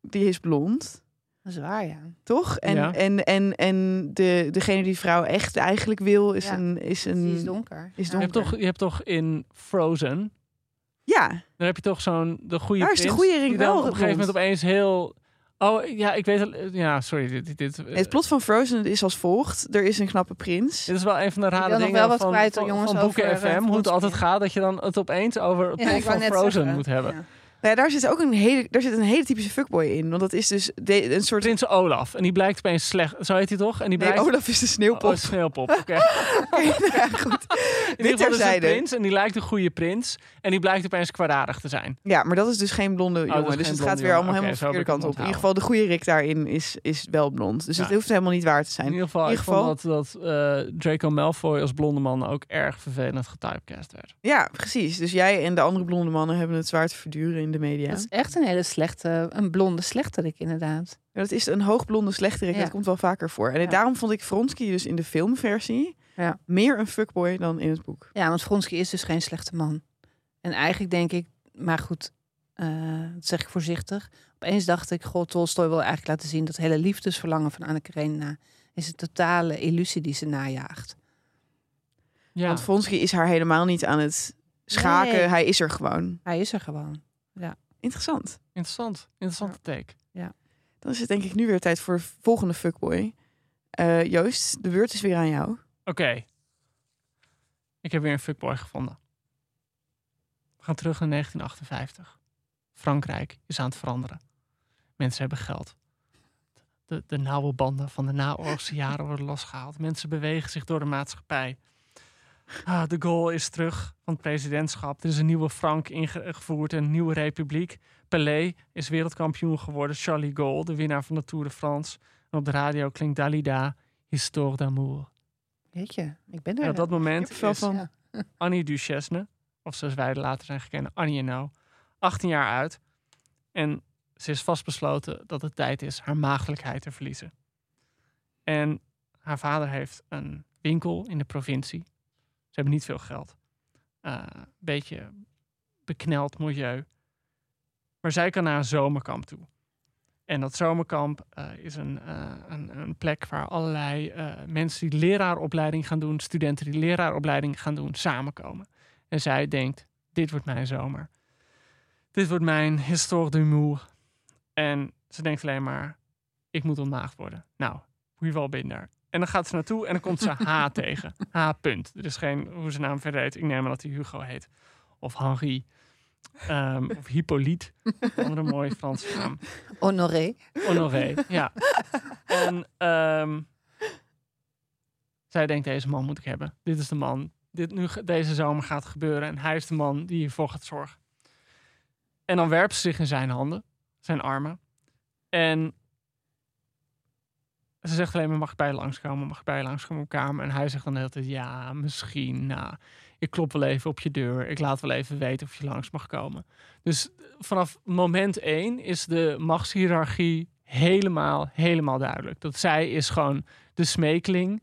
die is blond, Dat is waar, ja. toch? En, Ja. en, en, en de, degene die vrouw echt eigenlijk wil, is Ja. een... Is Die een is donker. is Je donker. hebt, toch, je hebt toch in Frozen, Ja, dan heb je toch zo'n de goede Daar is de die dan wel op een gegeven moment opeens heel... Oh, ja, ik weet het. Ja, sorry. Dit, dit, dit, het plot van Frozen is als volgt. Er is een knappe prins. dit is wel een van de rare dingen wel wat van, kwijt, van, jongens, van Boeken over, eh, FM. Hoe het altijd gaat, dat je dan het opeens over het Ja, plot ik wou van Frozen zeggen. moet hebben. Ja. Nou ja, daar zit ook een hele, daar zit een hele typische fuckboy in. Want dat is dus de, een soort... Prins Olaf. En die blijkt opeens slecht. Zo heet hij toch? En die Nee, blijkt... Olaf is de sneeuwpop. Oh, sneeuwpop. Oké. ja, goed. Geval is een prins en die lijkt een goede prins. En die blijkt opeens kwaadaardig te zijn. Ja, maar dat is dus geen blonde dat jongen. dus geen het gaat weer allemaal helemaal de verkeerde kant op. In ieder geval, de goede Rick daarin is, is wel blond. Dus Ja. het hoeft helemaal niet waar te zijn. In ieder geval, In ik vond dat, dat eh, Draco Malfoy als blonde man ook erg vervelend getypecast werd. Ja, precies. Dus jij en de andere blonde mannen hebben het zwaar te verduren in de media. Dat is echt een hele slechte, een blonde slechterik inderdaad. Ja, dat is een hoogblonde slechterik. Ja. Dat komt wel vaker voor. En Ja. daarom vond ik Vronsky dus in de filmversie Ja. meer een fuckboy dan in het boek. Ja, want Vronsky is dus geen slechte man. En eigenlijk denk ik, maar goed, eh, dat zeg ik voorzichtig. Opeens dacht ik, god, Tolstoy wil eigenlijk laten zien dat hele liefdesverlangen van Anne Karenina is een totale illusie die ze najaagt. Ja, Want Vronsky is haar helemaal niet aan het schaken. Nee. Hij is er gewoon. Hij is er gewoon. Interessant. interessant. Interessante take. Dan is het denk ik nu weer tijd voor de volgende fuckboy. Eh, Joost, de beurt is weer aan jou. Oké. Ik heb weer een fuckboy gevonden. We gaan terug naar 1958. Frankrijk is aan het veranderen. Mensen hebben geld. De, de nauwe banden van de naoorlogse jaren worden losgehaald. Mensen bewegen zich door de maatschappij. Ah, de Gaulle is terug van het presidentschap. Er is een nieuwe Frank ingevoerd, een nieuwe republiek. Pelé is wereldkampioen geworden. Charlie Gaulle, de winnaar van de Tour de France. En op de radio klinkt Dalida, Histoire d'amour. Weet je, ik ben er. En op dat moment er is van. Ja. Annie Duchesne, of zoals wij later zijn gekend, Annie en nou, 18 jaar uit. En ze is vastbesloten dat het tijd is haar maagdelijkheid te verliezen. En haar vader heeft een winkel in de provincie. Ze hebben niet veel geld. Een beetje bekneld milieu. Maar zij kan naar een zomerkamp toe. En dat zomerkamp eh, is een, eh, een, een plek waar allerlei eh, mensen die leraaropleiding gaan doen, studenten die leraaropleiding gaan doen, samenkomen. En zij denkt, dit wordt mijn zomer. Dit wordt mijn histoire d'humour. En ze denkt alleen maar, ik moet ontmaagd worden. Nou, hoe wel binder. En dan gaat ze naartoe en dan komt ze H tegen. H. Punt. Er is geen hoe zijn naam verder heet. Ik neem aan dat hij Hugo heet. Of Henri. Ehm, of Hippolyte. Andere mooie Franse naam. Honoré. Honoré, ja. En ehm, zij denkt, deze man moet ik hebben. Dit is de man. Dit nu, deze zomer gaat gebeuren. En hij is de man die hiervoor gaat zorgen. En dan werpt ze zich in zijn handen. Zijn armen. En ze zegt alleen maar, mag ik bij je langskomen? Mag ik bij je langskomen op kamer? En hij zegt dan de hele tijd, ja, misschien. Nou, ik klop wel even op je deur. Ik laat wel even weten of je langs mag komen. Dus vanaf moment één is de machtshiërarchie helemaal, helemaal duidelijk. Dat zij is gewoon de smeekling.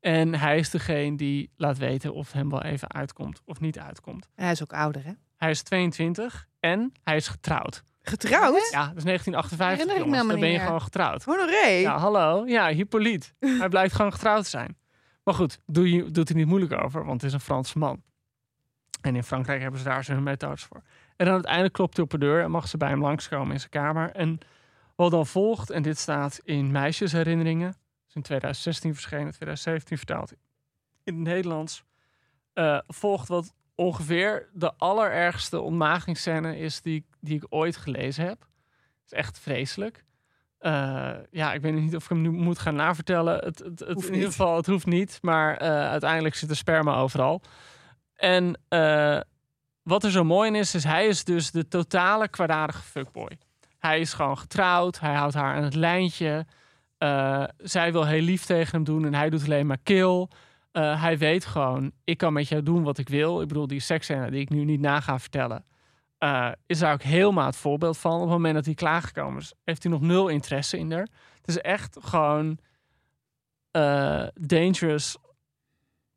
En hij is degene die laat weten of hem wel even uitkomt of niet uitkomt. En hij is ook ouder, hè? Hij is 22 en hij is getrouwd. Getrouwd? Ja, dat is 1958, Herinner ik me jongens. Dan ben je meer. gewoon getrouwd. Honoré? Ja, hallo. Ja, Hippolyte. hij blijkt gewoon getrouwd te zijn. Maar goed, doe je, doet hij niet moeilijk over, want het is een Franse man. En in Frankrijk hebben ze daar zijn methodes voor. En dan uiteindelijk klopt hij op de deur en mag ze bij hem langskomen in zijn kamer. En wat dan volgt, en dit staat in Meisjesherinneringen, is in 2016 verschenen, 2017 vertaald in het Nederlands, eh, volgt wat ongeveer de allerergste ontmagingsscène is die, die ik ooit gelezen heb. Het is echt vreselijk. Eh, ja, ik weet niet of ik hem nu moet gaan navertellen. Het, het, het, Hoeft in ieder geval, het hoeft niet. Maar eh, uiteindelijk zit er sperma overal. En eh, wat er zo mooi in is, is hij is dus de totale kwaadaardige fuckboy. Hij is gewoon getrouwd. Hij houdt haar aan het lijntje. Zij wil heel lief tegen hem doen en hij doet alleen maar kill. Hij weet gewoon, ik kan met jou doen wat ik wil. Ik bedoel, die seksscène die ik nu niet na ga vertellen... eh, is daar ook helemaal het voorbeeld van. Op het moment dat hij klaargekomen is, heeft hij nog nul interesse in haar. Het is echt gewoon eh, dangerous.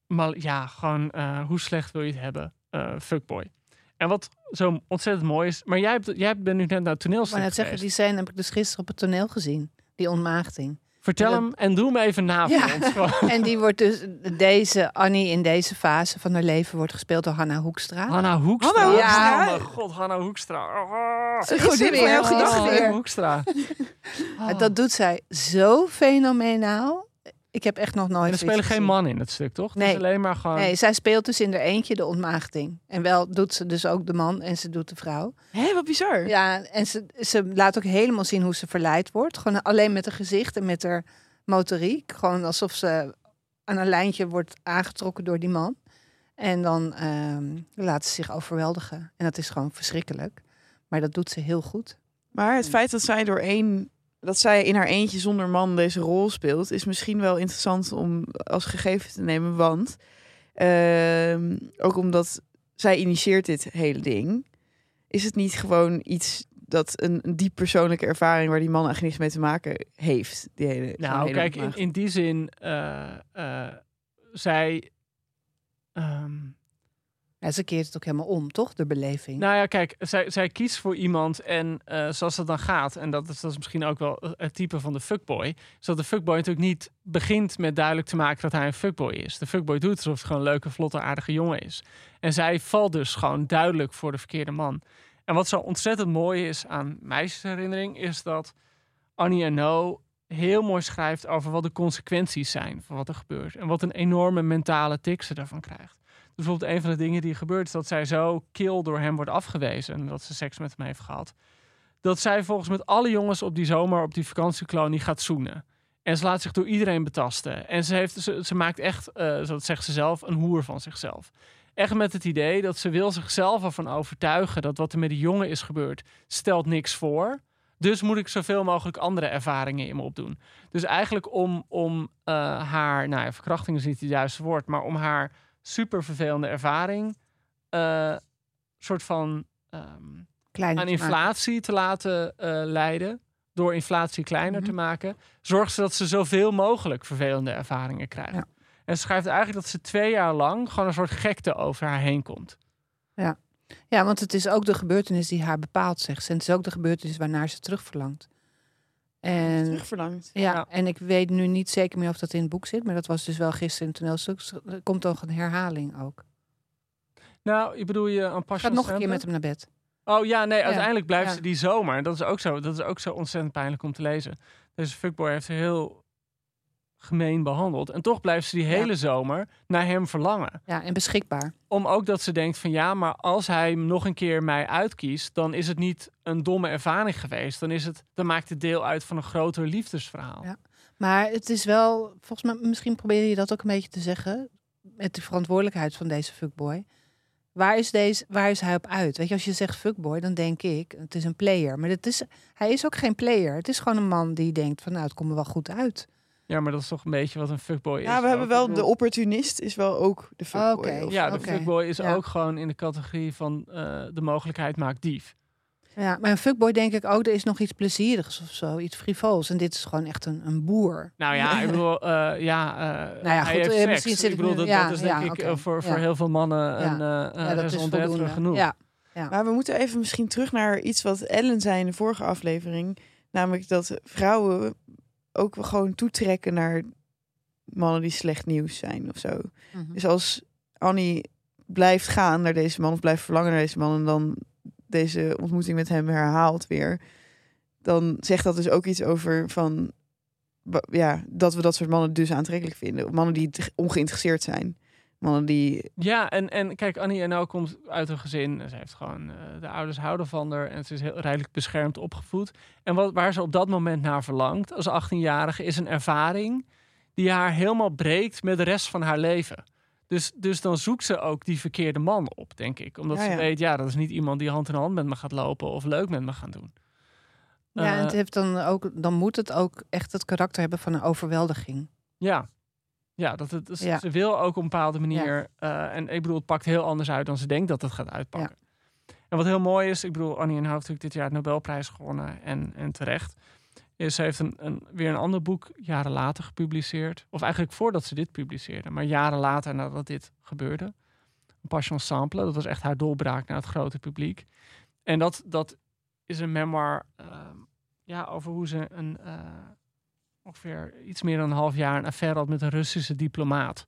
Maar ja, gewoon eh, hoe slecht wil je het hebben? Fuckboy. En wat zo ontzettend mooi is... Maar jij, hebt, jij bent nu net naar het toneelstuk wou net zeggen, die scène heb ik dus gisteren op het toneel gezien. Die ontmaagding. Vertel hem en doe hem even na voor Ja. ons. En die wordt dus, deze Annie in deze fase van haar leven wordt gespeeld door Hanna Hoekstra. Hanna Hoekstra. Hanna Hoekstra. Oh mijn god, Hanna Hoekstra. Oh, Ze van weer. jouw gedachten. Hoekstra. En Dat doet zij zo fenomenaal. Ik heb echt nog nooit En er spelen geen man in het stuk, toch? Het Nee. is alleen maar gewoon... Nee, zij speelt dus in haar eentje de ontmaagding. En wel doet ze dus ook de man en ze doet de vrouw. Hé, wat bizar. Ja, en ze, ze laat ook helemaal zien hoe ze verleid wordt. Gewoon alleen met haar gezicht en met haar motoriek. Gewoon alsof ze aan een lijntje wordt aangetrokken door die man. En dan ehm, laat ze zich overweldigen. En dat is gewoon verschrikkelijk. Maar dat doet ze heel goed. Maar het feit dat zij door één, dat zij in haar eentje zonder man deze rol speelt, is misschien wel interessant om als gegeven te nemen. Want ehm, ook omdat zij initieert dit hele ding, is het niet gewoon iets dat een, een diep persoonlijke ervaring waar die man eigenlijk niks mee te maken heeft. Die hele, Nou, hele kijk, in die zin, eh, eh, zij. ehm, Ja, ze keert het ook helemaal om, toch? De beleving. nou ja, kijk, zij, zij kiest voor iemand en eh, zoals dat dan gaat, en dat is, dat is misschien ook wel het type van de fuckboy, is dat de fuckboy natuurlijk niet begint met duidelijk te maken dat hij een fuckboy is. De fuckboy doet alsof het gewoon een leuke, vlotte, aardige jongen is. En zij valt dus gewoon duidelijk voor de verkeerde man. En wat zo ontzettend mooi is aan meisjesherinnering, is dat Annie Ernaux heel mooi schrijft over wat de consequenties zijn van wat er gebeurt. En wat een enorme mentale tik ze daarvan krijgt. Dus bijvoorbeeld een van de dingen die gebeurt is dat zij zo kil door hem wordt afgewezen. En dat ze seks met hem heeft gehad. Dat zij volgens met alle jongens op die zomer op die vakantiekolonie gaat zoenen. En ze laat zich door iedereen betasten. En ze, heeft, ze, maakt echt, eh, zo zegt ze zelf, een hoer van zichzelf. Echt met het idee dat ze wil zichzelf ervan overtuigen dat wat er met die jongen is gebeurd, stelt niks voor. Dus moet ik zoveel mogelijk andere ervaringen in me opdoen. Dus eigenlijk om, om eh, haar, nou ja, verkrachting is niet het juiste woord, maar om haar super vervelende ervaring, eh soort van Kleiner aan inflatie te laten eh, leiden, door inflatie kleiner Mhm. te maken, zorgt ze dat ze zoveel mogelijk vervelende ervaringen krijgt. Ja. En ze schrijft eigenlijk dat ze twee jaar lang gewoon een soort gekte over haar heen komt. Ja, want het is ook de gebeurtenis die haar bepaalt, zegt ze. En het is ook de gebeurtenis waarnaar ze terugverlangt. En terugverlangd. Ja, Ja. en ik weet nu niet zeker meer of dat in het boek zit, maar dat was dus wel gisteren in het toneelstuk. Er komt toch een herhaling ook. Nou, je bedoel je een Ik passion ga nog een keer met hem naar bed. Oh ja, nee, Ja, uiteindelijk blijft ja. ze die zomer. Dat is, ook zo, dat is ook zo ontzettend pijnlijk om te lezen. Deze fuckboy heeft heel gemeen behandeld. En toch blijft ze die Ja. hele zomer naar hem verlangen. Ja, en beschikbaar. Om ook dat ze denkt van ja, maar als hij nog een keer mij uitkiest, dan is het niet een domme ervaring geweest. Dan, is het, dan maakt het deel uit van een groter liefdesverhaal. Ja. Maar het is wel, volgens mij, misschien probeer je dat ook een beetje te zeggen. Met de verantwoordelijkheid van deze fuckboy. Waar is, deze, waar is hij op uit? Weet je, als je zegt fuckboy, dan denk ik, het is een player. Maar het is, hij is ook geen player. Het is gewoon een man die denkt van, nou, het komt er wel goed uit. Ja, maar dat is toch een beetje wat een fuckboy is. Ja, we hebben wel de opportunist is wel ook de fuckboy. Oké. of- Ja, de fuckboy is ja. ook gewoon in de categorie van eh, de mogelijkheid maakt dief. Ja, maar een fuckboy denk ik ook, er is nog iets plezierigs of zo, iets frivols. En dit is gewoon echt een, een boer. Nou ja, ik bedoel, eh, ja, eh Nou ja, hij goed, heeft seks. misschien zit ik ik bedoel, nu- dat, ja, dat is denk ja, ik voor, voor ja. heel veel mannen een eh Ja, dat is genoeg. Ja, Maar we moeten even misschien terug naar iets wat Ellen zei in de vorige aflevering. Namelijk dat vrouwen ook gewoon toetrekken naar mannen die slecht nieuws zijn of zo. Mhm. Dus als Annie blijft gaan naar deze man of blijft verlangen naar deze man en dan deze ontmoeting met hem herhaalt weer, dan zegt dat dus ook iets over van ja, dat we dat soort mannen dus aantrekkelijk vinden. Mannen die ongeïnteresseerd zijn. Mannen die Ja, en, en kijk, Annie en komt uit een gezin. Ze heeft gewoon, eh, de ouders houden van haar en ze is heel redelijk beschermd opgevoed. En wat, waar ze op dat moment naar verlangt als 18-jarige is een ervaring die haar helemaal breekt met de rest van haar leven. Dus, dus dan zoekt ze ook die verkeerde man op, denk ik. Omdat Ja, ze ja. weet, ja, dat is niet iemand die hand in hand met me gaat lopen of leuk met me gaat doen. Ja, en Eh, het heeft dan, ook, dan moet het ook echt het karakter hebben van een overweldiging. Ja. Ja, dat het, dus Ja. ze wil ook op een bepaalde manier. eh, en ik bedoel, het pakt heel anders uit dan ze denkt dat het gaat uitpakken. En wat heel mooi is, ik bedoel, Annie en heeft natuurlijk dit jaar de Nobelprijs gewonnen en, en terecht. Is ze heeft een, een, weer een ander boek jaren later gepubliceerd. Of eigenlijk voordat ze dit publiceerde, maar jaren later nadat dit gebeurde. Passion Sample, dat was echt haar doorbraak naar het grote publiek. En dat, dat is een memoir ehm, ja, over hoe ze een, eh, ongeveer iets meer dan een half jaar een affaire had met een Russische diplomaat.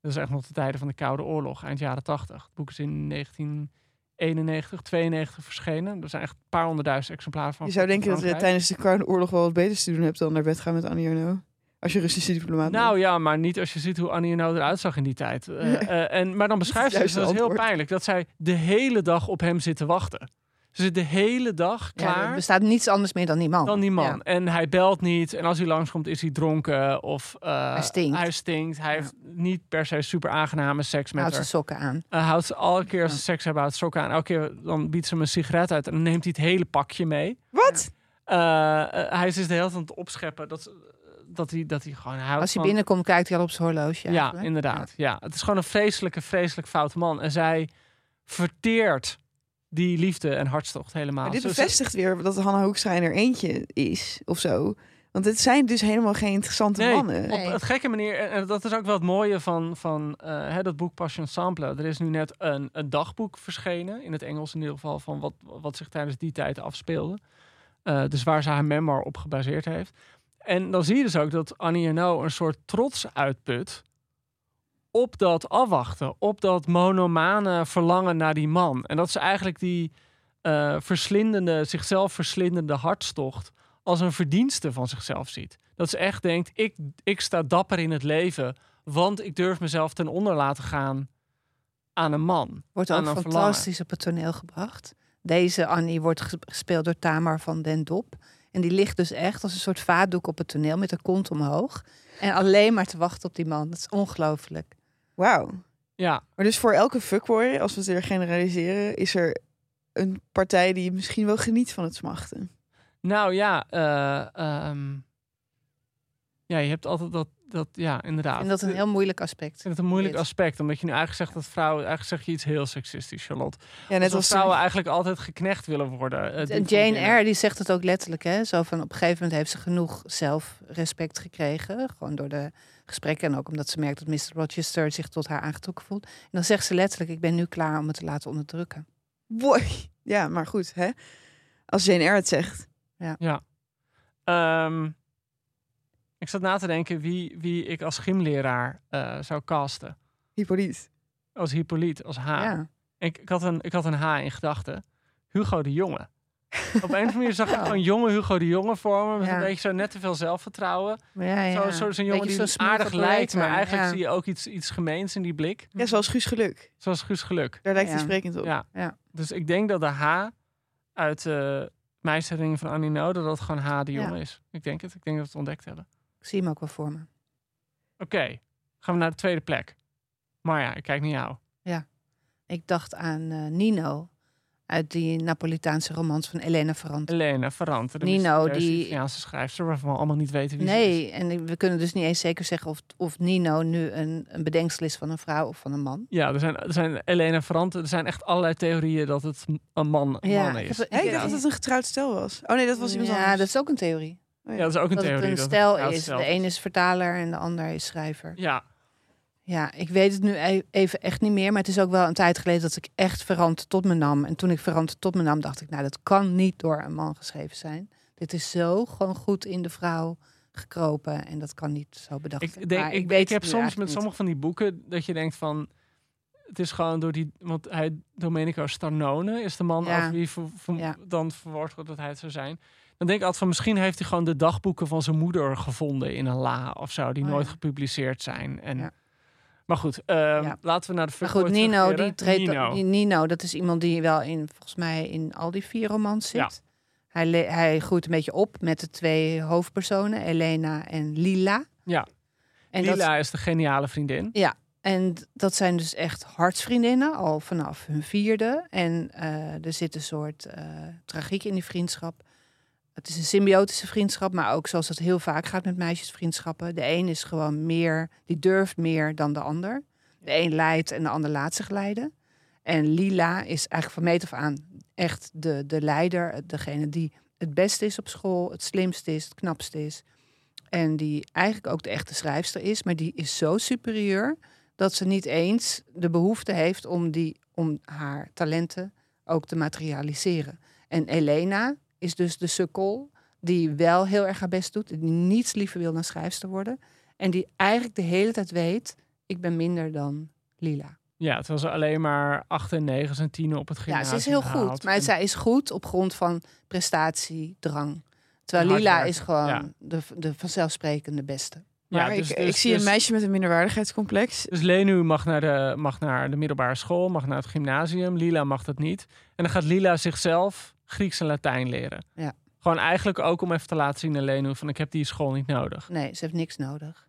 Dat is echt nog de tijden van de Koude Oorlog, eind jaren 80. Het boek is in 1991, 92 verschenen. Er zijn echt een paar honderdduizend exemplaren van. je zou denken dat je tijdens de Koude Oorlog wel wat beters te doen hebt dan naar bed gaan met Annie Ernaux. Als je Russische diplomaat Nou bent. ja, maar niet als je ziet hoe Annie nou eruit zag in die tijd. Eh, eh, en, maar dan beschrijft ze, dus, dat is het heel pijnlijk, dat zij de hele dag op hem zit te wachten. Ze zit de hele dag Ja, klaar. er bestaat niets anders meer dan die man. dan die man. Ja. En hij belt niet. En als hij langskomt, is hij dronken. Of eh, Hij stinkt. Hij, stinkt. hij heeft niet per se super aangename seks met Houdt haar. zijn sokken aan. Hij houdt ze elke keer als ze seks hebben, houdt sokken aan. Elke keer dan biedt ze hem een sigaret uit. En dan neemt hij het hele pakje mee. Wat? Eh, hij is dus de hele tijd aan het opscheppen. Dat, dat, hij, dat hij gewoon houdt Als hij van- binnenkomt, kijkt hij al op zijn horloge. Ja, inderdaad. Ja. Het is gewoon een vreselijke, vreselijk foute man. En zij verteert die liefde en hartstocht helemaal. Maar dit bevestigt weer dat Hanna Hoekstra er eentje is of zo. Want het zijn dus helemaal geen interessante Nee, mannen. Nee. Op het gekke manier, en dat is ook wel het mooie van, van eh, hè, dat boek Passion Sample. Er is nu net een, een dagboek verschenen, in het Engels in ieder geval, van wat, wat zich tijdens die tijd afspeelde. Eh, dus waar ze haar memoir op gebaseerd heeft. En dan zie je dus ook dat Annie Ernaux een soort trots uitput op dat afwachten, op dat monomane verlangen naar die man. En dat ze eigenlijk die eh, verslindende, zichzelf verslindende hartstocht als een verdienste van zichzelf ziet. Dat ze echt denkt, ik, ik sta dapper in het leven, want ik durf mezelf ten onder laten gaan aan een man. Wordt ook een fantastisch op het toneel gebracht. Deze Annie wordt ges- gespeeld door Tamar van den Dop. En die ligt dus echt als een soort vaatdoek op het toneel met haar kont omhoog. En alleen maar te wachten op die man. Dat is ongelooflijk. Wauw. Ja, Maar dus voor elke fuckboy, als we het weer generaliseren, is er een partij die misschien wel geniet van het smachten. nou ja, eh, ehm, ja, je hebt altijd dat, dat ja, inderdaad. En dat is een heel moeilijk aspect. Ik vind het een moeilijk Dit. aspect, omdat je nu eigenlijk zegt dat vrouwen, eigenlijk zeg je iets heel seksistisch, Charlotte. Ja, net Alsof als vrouwen eigenlijk altijd geknecht willen worden. eh, En Jane. Eyre die zegt het ook letterlijk. Hè? Zo van op een gegeven moment heeft ze genoeg zelfrespect gekregen. Gewoon door de gesprekken. En ook omdat ze merkt dat Mr. Rochester zich tot haar aangetrokken voelt. En dan zegt ze letterlijk, ik ben nu klaar om me te laten onderdrukken. Boy. Ja, maar goed, hè? Als Jane Eyre het zegt. Ehm, ik zat na te denken wie, wie ik als gymleraar eh, zou casten. Hippolyte. Als Hippolyte, als H. Ja. Ik, ik, had een, ik had een H in gedachten. Hugo de Jonge. Op een of andere manier zag ik Oh. gewoon jonge Hugo de Jonge vormen. Met Ja. een beetje zo net te veel zelfvertrouwen. Maar ja, ja. Zo, zo, zo'n jongen Beetje die zo'n smooth aardig lijkt, maar eigenlijk ja. zie je ook iets, iets gemeens in die blik. Ja, zoals Guus Geluk. Zoals Guus Geluk. Daar lijkt hij Ja. sprekend op. Ja. Ja. Dus ik denk dat de H uit de meisjeringen van Annie No, dat dat gewoon H de Ja. jongen is. Ik denk het. Ik denk dat we het ontdekt hebben. Ik zie hem ook wel voor me. Oké, gaan we naar de tweede plek. Marja, ik kijk naar jou. Ik dacht aan eh, Nino uit die Napolitaanse romans van Elena Ferrante. Elena Ferrante, de Nino, die- Italiaanse schrijfster, waarvan we allemaal niet weten wie ze is. Nee, en we kunnen dus niet eens zeker zeggen of, of Nino nu een, een bedenksel is van een vrouw of van een man. Ja, er zijn, er zijn Elena Ferrante, er zijn echt allerlei theorieën dat het een man, een Ja, man ik is. heb- ik Ja. dacht dat het een getrouwd stel was. Oh nee, dat was iemand ja, anders. dat is ook een theorie. Ja, dat is ook een dat theorie. het een dat stijl is. stel De een is vertaler en de ander is schrijver. Ja, Ja, ik weet het nu e- even echt niet meer. Maar het is ook wel een tijd geleden dat ik echt Ferrante tot me nam. En toen ik Ferrante tot me nam, dacht ik... nou, dat kan niet door een man geschreven zijn. Dit is zo gewoon goed in de vrouw gekropen. En dat kan niet zo bedacht ik, zijn. denk, Maar ik, weet ik heb soms met sommige van die boeken dat je denkt van... Het is gewoon door die... Want hij, Domenico Starnone is de man Ja. over wie ver- ver- Ja. dan verwoord wordt dat hij het zou zijn. Dan denk ik altijd van misschien heeft hij gewoon de dagboeken van zijn moeder gevonden in een la of zo. Die Oh, nooit ja. gepubliceerd zijn. En, Ja. Maar goed, ehm, Ja. laten we naar de Maar goed, Nino, die treedt, Nino. die Nino, dat is iemand die wel in, volgens mij, in al die vier romans zit. Ja. Hij, groeit een beetje op met de twee hoofdpersonen, Elena en Lila. Ja. En dat, Lila is de geniale vriendin. En dat zijn dus echt hartsvriendinnen, al vanaf hun vierde. En eh, er zit een soort eh, tragiek in die vriendschap. Het is een symbiotische vriendschap, maar ook zoals het heel vaak gaat met meisjesvriendschappen. De een is gewoon meer, die durft meer dan de ander. De een leidt en de ander laat zich leiden. En Lila is eigenlijk van meet af aan echt de, de leider. Degene die het beste is op school, het slimste is, het knapste is. En die eigenlijk ook de echte schrijfster is. Maar die is zo superieur dat ze niet eens de behoefte heeft om, die, om haar talenten ook te materialiseren. En Elena is dus de sukkel die wel heel erg haar best doet. Die niets liever wil dan schrijfster worden. En die eigenlijk de hele tijd weet, ik ben minder dan Lila. Ja, terwijl ze alleen maar 8 en 9 en 10 op het Ja, gymnasium ze is heel haalt. goed. Maar En- zij is goed op grond van prestatiedrang. Terwijl Lila is gewoon ja. de, de vanzelfsprekende beste. Maar ja, dus, ik, dus- ik zie dus- een meisje met een minderwaardigheidscomplex. Dus Lenu mag naar, de, mag naar de middelbare school, mag naar het gymnasium. Lila mag dat niet. En dan gaat Lila zichzelf Grieks en Latijn leren. Ja. Gewoon eigenlijk ook om even te laten zien aan Lenu van ik heb die school niet nodig. Nee, ze heeft niks nodig.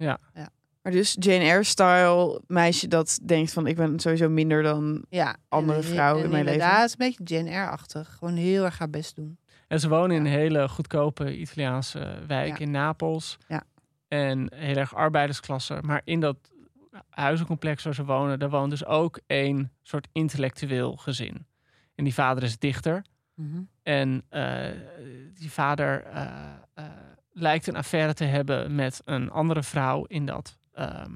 Maar dus Jane Eyre-style meisje dat denkt van ik ben sowieso minder dan... Ja, Andere en- vrouwen en in mijn leven. Inderdaad, het is een beetje Jane Eyre-achtig. Gewoon heel erg haar best doen. En ze wonen in Ja. een hele goedkope Italiaanse wijk Ja. in Napels. Ja. En heel erg arbeidersklasse. Maar in dat huizencomplex waar ze wonen, daar woont dus ook een soort intellectueel gezin. En die vader is dichter. En eh, die vader eh, eh, lijkt een affaire te hebben met een andere vrouw in dat ehm,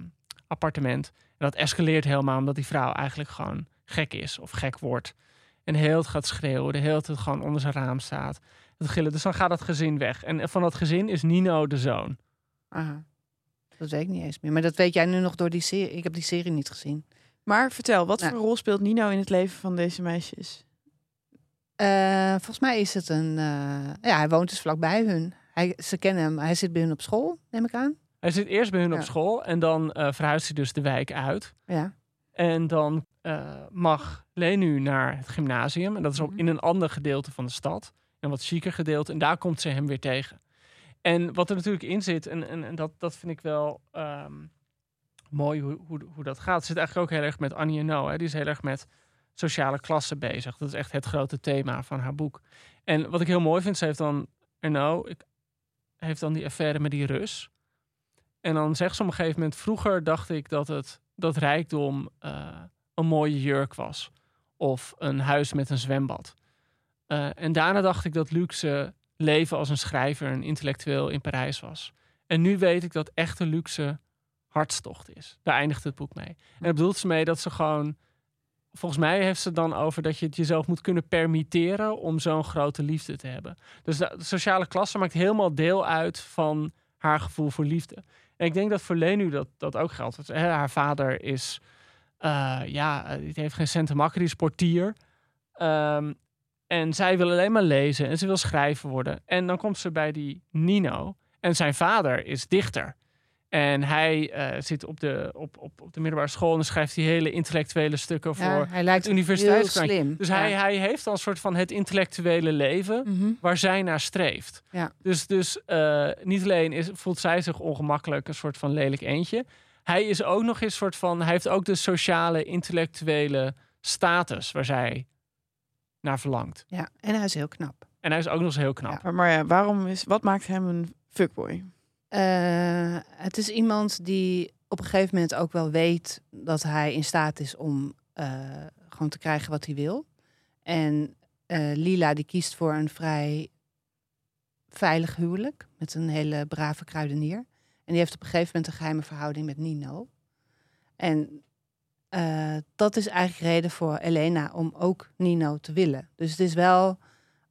appartement. En dat escaleert helemaal omdat die vrouw eigenlijk gewoon gek is of gek wordt. En heel het gaat schreeuwen, de hele tijd gewoon onder zijn raam staat. Het gillen. Dus dan gaat dat gezin weg. En van dat gezin is Nino de zoon. Aha. Dat weet ik niet eens meer. Maar dat weet jij nu nog door die serie. Ik heb die serie niet gezien. Maar vertel, wat Nou. voor rol speelt Nino in het leven van deze meisjes? Eh, volgens mij is het een... eh, ja, hij woont dus vlakbij hun. Hij, ze kennen hem. Hij zit bij hun op school, neem ik aan. Hij zit eerst bij hun op school en dan eh, verhuist hij dus de wijk uit. Ja. En dan mag Lenu naar het gymnasium. En dat is op, Mhm. in een ander gedeelte van de stad. Een wat chiquer gedeelte. En daar komt ze hem weer tegen. En wat er natuurlijk in zit, en, en, en dat, dat vind ik wel ehm, mooi hoe, hoe, hoe dat gaat. Het zit eigenlijk ook heel erg met Annie No. Hè. Die is heel erg met sociale klassen bezig. Dat is echt het grote thema van haar boek. En wat ik heel mooi vind, ze heeft dan Erno, ik, heeft dan die affaire met die Rus. En dan zegt ze op een gegeven moment, vroeger dacht ik dat het dat rijkdom eh, een mooie jurk was. Of een huis met een zwembad. Eh, en daarna dacht ik dat luxe leven als een schrijver, een intellectueel in Parijs was. En nu weet ik dat echte luxe hartstocht is. Daar eindigt het boek mee. En daar bedoelt ze mee dat ze gewoon... Volgens mij heeft ze het dan over dat je het jezelf moet kunnen permitteren om zo'n grote liefde te hebben. Dus de, sociale klasse maakt helemaal deel uit van haar gevoel voor liefde. En ik denk dat voor Lenu dat, dat ook geldt. Haar vader is, eh, ja, eh, die heeft geen cent te die is portier. Ehm, En zij wil alleen maar lezen en ze wil schrijver worden. En dan komt ze bij die Nino. En zijn vader is dichter. En hij eh, zit op de, op, op, op de middelbare school en schrijft die hele intellectuele stukken Ja, voor hij lijkt heel slim. Dus Ja. hij, hij heeft al een soort van het intellectuele leven Mhm. waar zij naar streeft. Ja. Dus, dus eh, niet alleen is, voelt zij zich ongemakkelijk, een soort van lelijk eentje. Hij is ook nog eens soort van. Hij heeft ook de sociale, intellectuele status waar zij naar verlangt. Ja, en hij is heel knap. En hij is ook nog eens heel knap. Ja. Maar, maar ja, waarom is, wat maakt hem een fuckboy? Eh, het is iemand die op een gegeven moment ook wel weet dat hij in staat is om eh, gewoon te krijgen wat hij wil. En eh, Lila die kiest voor een vrij veilig huwelijk met een hele brave kruidenier. En die heeft op een gegeven moment een geheime verhouding met Nino. En dat is eigenlijk reden voor Elena om ook Nino te willen. Dus het is wel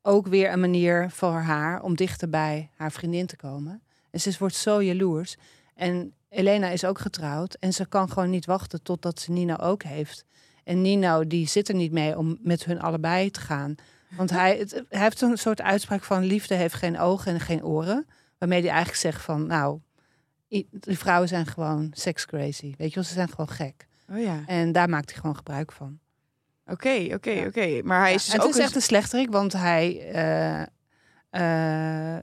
ook weer een manier voor haar om dichter bij haar vriendin te komen. En ze wordt zo jaloers. En Elena is ook getrouwd en ze kan gewoon niet wachten totdat ze Nino ook heeft. En Nino die zit er niet mee om met hun allebei te gaan. Want hij, het, hij heeft een soort uitspraak van liefde heeft geen ogen en geen oren. Waarmee hij eigenlijk zegt van nou, die vrouwen zijn gewoon sex crazy. Weet je wel, ze zijn gewoon gek. Oh ja. En daar maakt hij gewoon gebruik van. Oké, oké, Ja. oké. Maar hij is dus en het ook is echt een slechterik, want hij eh, eh,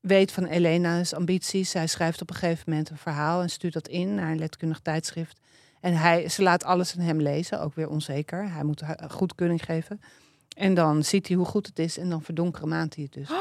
weet van Elena's ambities. Zij schrijft op een gegeven moment een verhaal en stuurt dat in naar een letterkundig tijdschrift. En hij, ze laat alles aan hem lezen, ook weer onzeker. Hij moet haar goedkeuring geven. En dan ziet hij hoe goed het is en dan verdonkere maand hij het dus.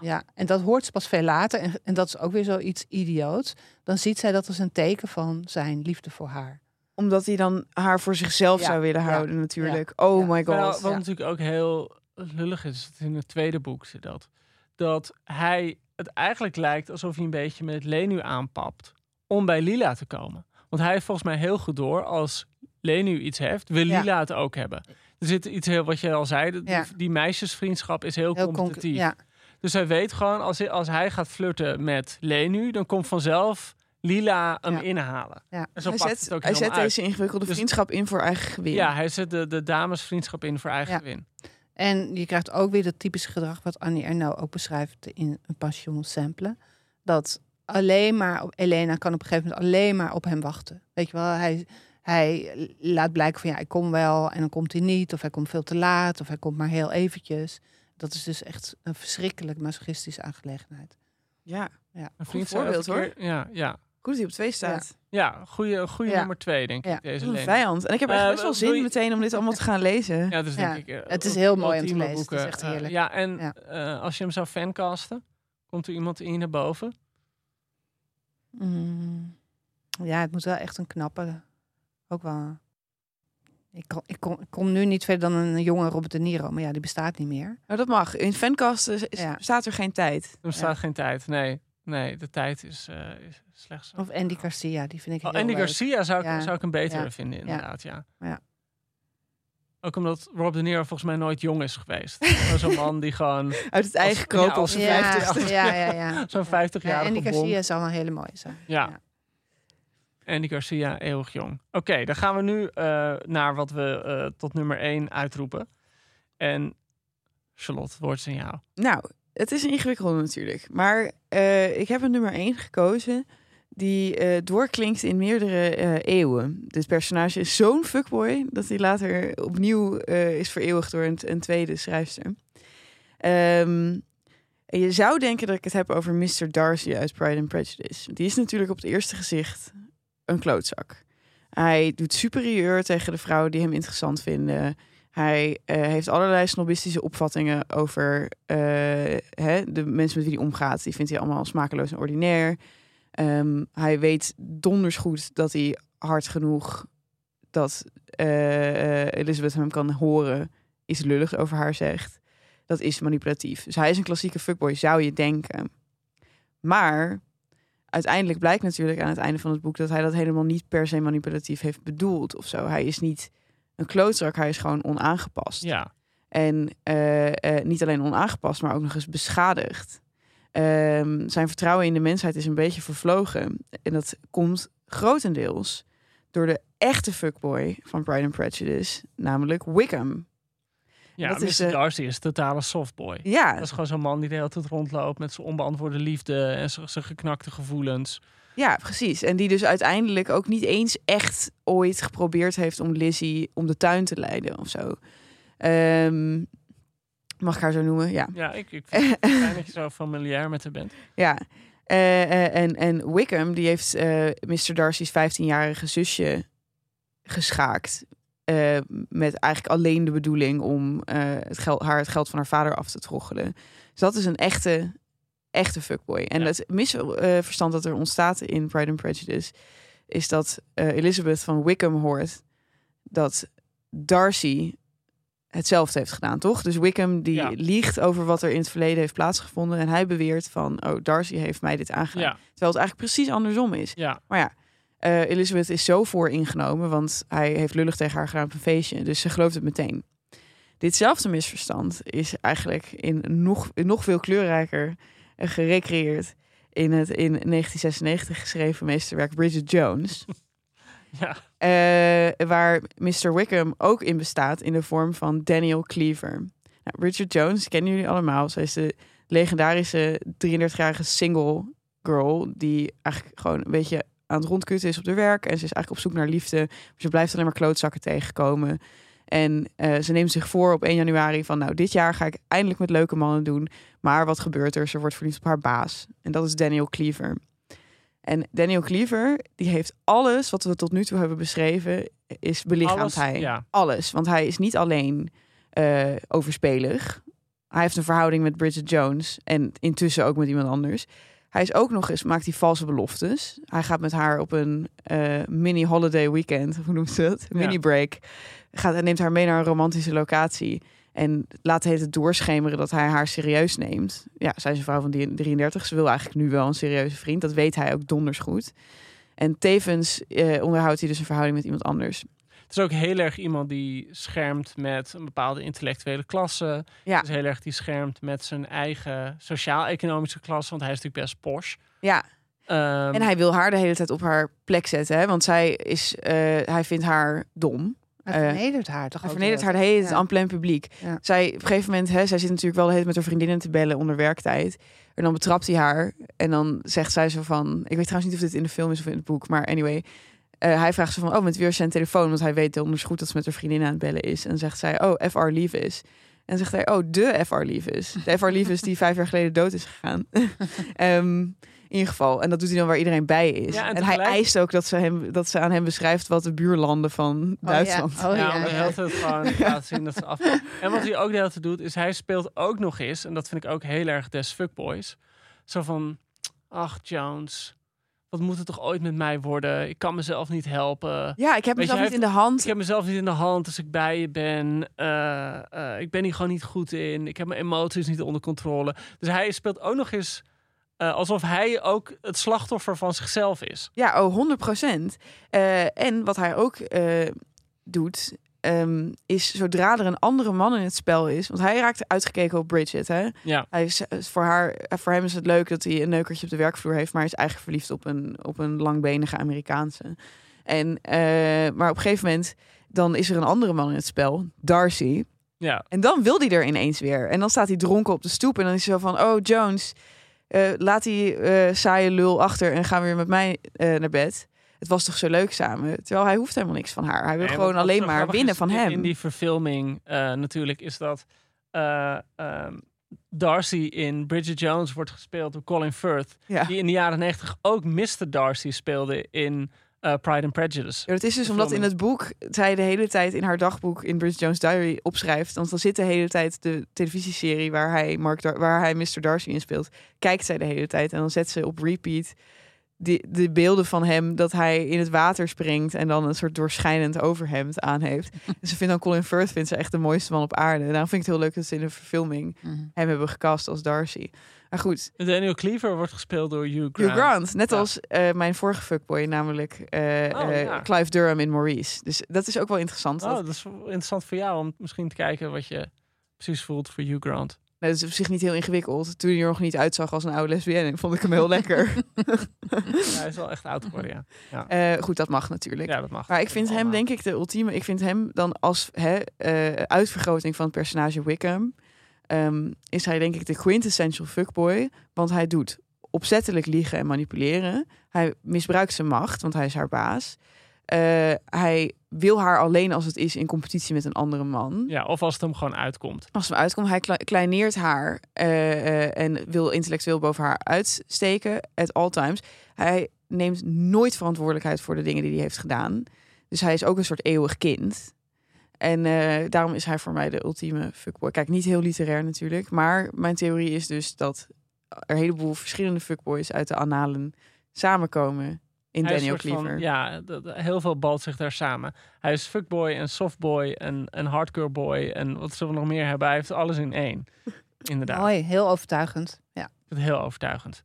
Ja, en dat hoort ze pas veel later. En, en dat is ook weer zoiets idioots. Dan ziet zij dat als een teken van zijn liefde voor haar. Omdat hij dan haar voor zichzelf Ja, zou willen ja, houden natuurlijk. Oh ja. my god. Nou, wat ja. natuurlijk ook heel lullig is, is in het tweede boek zit dat. Dat hij het eigenlijk lijkt alsof hij een beetje met Lenu aanpapt om bij Lila te komen. Want hij heeft volgens mij heel goed door als Lenu iets heeft, wil Ja. Lila het ook hebben. Er zit iets heel, wat je al zei, dat- Ja. die, meisjesvriendschap is heel, Heel conc- competitief. ja, Dus hij weet gewoon, als hij, als hij gaat flirten met Lenu, dan komt vanzelf Lila hem Ja. inhalen. Ja. En zo hij pakt zet, het ook hij zet uit. deze ingewikkelde Dus- vriendschap in voor eigen gewin. Ja, hij zet de, de damesvriendschap in voor eigen Ja. gewin. En je krijgt ook weer dat typische gedrag wat Annie Ernaux ook beschrijft in een Passion Simple. Dat alleen maar, op, Elena kan op een gegeven moment alleen maar op hem wachten. Weet je wel, hij, hij laat blijken van ja, ik kom wel en dan komt hij niet. Of hij komt veel te laat of hij komt maar heel eventjes. Dat is dus echt een verschrikkelijk masochistische aangelegenheid. ja. Ja. Een Goed voorbeeld, keer- Ja, ja. Goed dat hij op twee staat. Ja, goede, goede Ja. nummer twee, denk Ja. ik. Deze Dat is een vijand. En ik heb echt Eh, best wel zin je- meteen om dit allemaal te gaan lezen. Ja, dus Ja, denk ik. eh, het is heel mooi om te lezen. Het is echt Eh, heerlijk. ja, en Ja. als je hem zou fancasten, komt er iemand in naar boven? Mm. Ja, het moet wel echt een knappe. Ook wel. Ik kom, ik, kom, ik kom nu niet verder dan een jonge Robert De Niro, maar ja, die bestaat niet meer. Nou, dat mag. In fancasten Ja. staat er geen tijd. Er staat geen tijd. Nee, nee, de tijd is, is slechts. Of Andy Garcia, die vind ik Oh, heel Andy leuk. Garcia zou ik, Ja. zou ik een betere Ja. vinden, inderdaad. Ja. Ja. Ook omdat Rob De Niro volgens mij nooit jong is geweest. Zo'n man die gewoon Uit het eigen ja, kropen op als- Ja, 50 ja, ja, ja. zo'n Ja. 50-jarige Ja, Andy. Garcia zou een hele mooie zijn. Ja. Ja. Andy Garcia, eeuwig jong. Oké, dan gaan we nu eh, naar wat we eh, tot nummer 1 uitroepen. En Charlotte, het woord is aan jou. Nou, het is een ingewikkelde natuurlijk. Maar eh, ik heb een nummer 1 gekozen die eh, doorklinkt in meerdere eh, eeuwen. Dit personage is zo'n fuckboy dat hij later opnieuw eh, is vereeuwigd door een, een tweede schrijfster. Ehm, en je zou denken dat ik het heb over Mr. Darcy uit Pride and Prejudice. Die is natuurlijk op het eerste gezicht een klootzak. Hij doet superieur tegen de vrouwen die hem interessant vinden. Hij heeft allerlei snobistische opvattingen over hè, de mensen met wie hij omgaat. Die vindt hij allemaal smakeloos en ordinair. Ehm, hij weet donders goed dat hij hard genoeg dat eh, Elizabeth hem kan horen iets lulligs over haar zegt. Dat is manipulatief. Dus hij is een klassieke fuckboy, zou je denken. Maar uiteindelijk blijkt natuurlijk aan het einde van het boek dat hij dat helemaal niet per se manipulatief heeft bedoeld of zo. Hij is niet een klootzak, hij is gewoon onaangepast. Ja, En eh, niet alleen onaangepast, maar ook nog eens beschadigd. Ehm, zijn vertrouwen in de mensheid is een beetje vervlogen. En dat komt grotendeels door de echte fuckboy van Pride and Prejudice, namelijk Wickham. Ja, dat Mr. is, Darcy is een totale softboy. Ja, Dat is gewoon zo'n man die de hele tijd rondloopt met zijn onbeantwoorde liefde en zijn zijn geknakte gevoelens. Ja, precies. En die dus uiteindelijk ook niet eens echt ooit geprobeerd heeft om Lizzie om de tuin te leiden of zo. Ehm, mag ik haar zo noemen? Ja. Ja, ik, ik vind het fijn dat je zo familiair met haar bent. Ja. Eh, eh, en, en Wickham, die heeft eh, Mr. Darcy's 15-jarige zusje geschaakt. met eigenlijk alleen de bedoeling om het geld, haar het geld van haar vader af te troggelen. Dus dat is een echte, echte fuckboy. En Ja. het misverstand dat er ontstaat in Pride and Prejudice... is dat Elizabeth van Wickham hoort dat Darcy hetzelfde heeft gedaan, toch? Dus Wickham die Ja. liegt over wat er in het verleden heeft plaatsgevonden... en hij beweert van, oh, Darcy heeft mij dit aangedaan. Ja, Terwijl het eigenlijk precies andersom is. ja. Maar ja, eh, Elizabeth is zo vooringenomen, want hij heeft lullig tegen haar gedaan op een feestje. Dus ze gelooft het meteen. Ditzelfde misverstand is eigenlijk in nog, in nog veel kleurrijker eh, gerecreëerd in het in 1996 geschreven meesterwerk Bridget Jones. ja. Eh, waar Mr. Wickham ook in bestaat in de vorm van Daniel Cleaver. Nou, Bridget Jones kennen jullie allemaal. Zij is de legendarische 33-jarige single girl die eigenlijk gewoon een beetje aan het rondkutten is op haar werk en ze is eigenlijk op zoek naar liefde. Maar ze blijft alleen maar klootzakken tegenkomen. En eh, ze neemt zich voor op 1 januari van nou dit jaar ga ik eindelijk met leuke mannen doen. Maar wat gebeurt er? Ze wordt verliefd op haar baas. En dat is Daniel Cleaver. En Daniel Cleaver, die heeft alles wat we tot nu toe hebben beschreven, is belichaamt Alles, hij. ja. Alles. Want hij is niet alleen eh, overspelig. Hij heeft een verhouding met Bridget Jones en intussen ook met iemand anders. Hij is ook nog eens, maakt hij valse beloftes. Hij gaat met haar op een eh, mini-holiday weekend, hoe noemt ze dat? Ja. Mini-break. Gaat en neemt haar mee naar een romantische locatie. En laat het het doorschemeren dat hij haar serieus neemt. Ja, zij is een vrouw van die- 33. Ze wil eigenlijk nu wel een serieuze vriend. Dat weet hij ook donders goed. En tevens eh, onderhoudt hij dus een verhouding met iemand anders. Het is ook heel erg iemand die schermt met een bepaalde intellectuele klasse. Ja. Het is heel erg die schermt met zijn eigen sociaal-economische klasse, want hij is natuurlijk best posh. Ja, Ehm, en hij wil haar de hele tijd op haar plek zetten. Hè? Want zij is, eh, hij vindt haar dom. Hij Eh, vernedert haar toch Hij vernedert haar de hele tijd aan plein publiek. Ja. Zij, op een gegeven moment, hè, zij zit natuurlijk wel de hele tijd met haar vriendinnen te bellen onder werktijd. En dan betrapt hij haar. En dan zegt zij zo van... Ik weet trouwens niet of dit in de film is of in het boek. Maar anyway. eh, hij vraagt ze van, oh, met wie is zijn telefoon? Want hij weet donders goed dat ze met haar vriendin aan het bellen is. En zegt zij, oh, FR Leavis. En dan zegt hij, oh, de FR Leavis. De FR Leavis die vijf jaar geleden dood is gegaan. Ehm, in ieder geval. En dat doet hij dan waar iedereen bij is. Ja, en en hij eist ook dat ze, hem, dat ze aan hem beschrijft... wat de buurlanden van ja. Duitsland Oh, ja, ja, om de ja. hele tijd gewoon te laten zien dat ze af. En wat hij ook de hele tijd doet, is hij speelt ook nog eens, en dat vind ik ook heel erg des fuckboys, zo van, ach Jones, wat moet het toch ooit met mij worden? Ik kan mezelf niet helpen. Ja, ik heb je, mezelf niet in de hand. Ik heb mezelf niet in de hand als ik bij je ben. Eh, eh, ik ben hier gewoon niet goed in. Ik heb mijn emoties niet onder controle. Dus hij speelt ook nog eens eh, alsof hij ook het slachtoffer van zichzelf is. Ja, oh, 100 procent. en wat hij ook eh, doet, ehm, is zodra er een andere man in het spel is, want hij raakt uitgekeken op Bridget. Hè? Ja. Hij is, voor, haar, eh, voor hem is het leuk dat hij een neukertje op de werkvloer heeft, maar hij is eigenlijk verliefd op een, op een langbenige Amerikaanse. En, eh, maar op een gegeven moment, dan is er een andere man in het spel, Darcy. Ja. En dan wil hij er ineens weer. En dan staat hij dronken op de stoep. En dan is hij zo van: Oh, Jones, eh, laat die eh, saaie lul achter en ga weer met mij eh, naar bed. Het was toch zo leuk samen. Terwijl hij hoeft helemaal niks van haar. Hij wil Nee, gewoon alleen maar winnen van in- hem. In die verfilming natuurlijk is dat eh, ehm, Darcy in Bridget Jones wordt gespeeld door Colin Firth. ja. Die in de jaren 90 ook Mr. Darcy speelde in eh, Pride and Prejudice. Ja, dat is dus omdat in het boek zij de hele tijd in haar dagboek in Bridget Jones' Diary opschrijft. Want dan zit de hele tijd de televisieserie waar hij, Mark Dar- waar hij Mr. Darcy in speelt. Kijkt zij de hele tijd en dan zet ze op repeat die, de beelden van hem dat hij in het water springt en dan een soort doorschijnend overhemd aan heeft. en ze vindt dan Colin Firth vindt ze echt de mooiste man op aarde. En daarom vind ik het heel leuk dat ze in de verfilming Mhm. hem hebben gecast als Darcy. Maar goed, Daniel Cleaver wordt gespeeld door Hugh Grant. Hugh Grant, net Ja. als eh, mijn vorige fuckboy, namelijk eh, Oh, eh, ja. Clive Durham in Maurice. Dus dat is ook wel interessant. Oh, dat- dat is interessant voor jou om misschien te kijken wat je precies voelt voor Hugh Grant. Dat is op zich niet heel ingewikkeld. Toen hij er nog niet uitzag als een oude lesbienne, vond ik hem heel lekker. Ja, hij is wel echt oud geworden, ja. Eh, goed, dat mag natuurlijk. Ja, dat mag. Maar ik vind hem Allemaal. denk ik de ultieme. Ik vind hem dan als hè, eh, uitvergroting van het personage Wickham. ehm, is hij denk ik de quintessential fuckboy. Want hij doet opzettelijk liegen en manipuleren. Hij misbruikt zijn macht, want hij is haar baas. Eh, hij wil haar alleen als het is in competitie met een andere man. Ja, of als het hem gewoon uitkomt. Als het uitkomt, hij kle- kleineert haar eh, eh, en wil intellectueel boven haar uitsteken at all times. Hij neemt nooit verantwoordelijkheid voor de dingen die hij heeft gedaan. Dus hij is ook een soort eeuwig kind. En daarom is hij voor mij de ultieme fuckboy. Kijk, niet heel literair natuurlijk. Maar mijn theorie is dus dat er een heleboel verschillende fuckboys uit de annalen samenkomen in Hij Daniel een van- Cleaver. ja, heel veel balt zich daar samen. Hij is fuckboy en softboy en, en hardcore boy en wat zullen we nog meer hebben? Hij heeft alles in één. Inderdaad. Mooi, heel overtuigend. Ja. Heel overtuigend.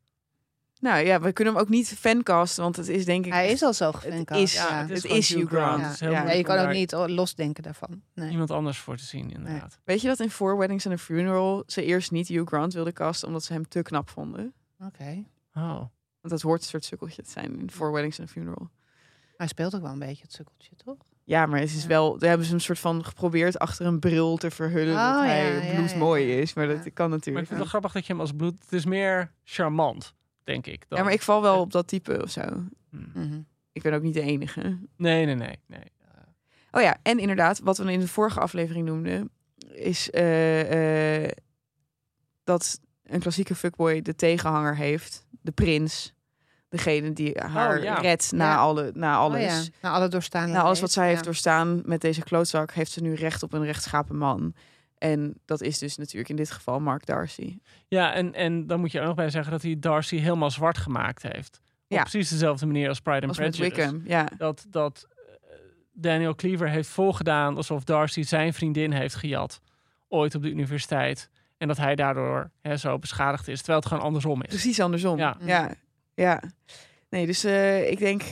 Nou ja, we kunnen hem ook niet fancasten, want het is denk ik... Hij is al zo is, ja. het is, Hugh Grant. Ja. Je kan ook niet losdenken daarvan. Nee. Iemand anders voor te zien, inderdaad. Weet je dat in Four Weddings and a Funeral ze eerst niet Hugh Grant wilden casten omdat ze hem te knap vonden? Oké. Oh. Want dat hoort een soort sukkeltje te zijn in Four Weddings and a Funeral. Hij speelt ook wel een beetje het sukkeltje, toch? Ja, maar het is Ja. wel, daar hebben ze een soort van geprobeerd achter een bril te verhullen dat Oh, hij ja, ja. is. Maar dat Ja. kan Maar ik natuurlijk. vind het wel grappig dat je hem als bloed... Het is meer charmant, denk ik. Dan. Ja, maar ik val wel op dat type of zo. Hmm. Mhm. Ik ben ook niet de enige. Nee, nee, nee. nee. Oh ja, en inderdaad, wat we in de vorige aflevering noemden, is eh, eh, dat een klassieke fuckboy de tegenhanger heeft, de prins. Degene die haar Oh, ja. redt na, Ja. alle, na alles. Oh, ja. Na alle doorstaande Na alles wat zij heeft ja. doorstaan met deze klootzak, heeft ze nu recht op een rechtschapen man. En dat is dus natuurlijk in dit geval Mark Darcy. Ja, en, en dan moet je er ook nog bij zeggen dat hij Darcy helemaal zwart gemaakt heeft. Op Ja. precies dezelfde manier als Pride and Als met Prejudice. Wickham, ja. Dat, dat eh, Daniel Cleaver heeft voorgedaan alsof Darcy zijn vriendin heeft gejat. Ooit op de universiteit. En dat hij daardoor hè, zo beschadigd is. Terwijl het gewoon andersom is. Precies andersom. Ja. Ja, ja. Nee, dus eh, ik denk,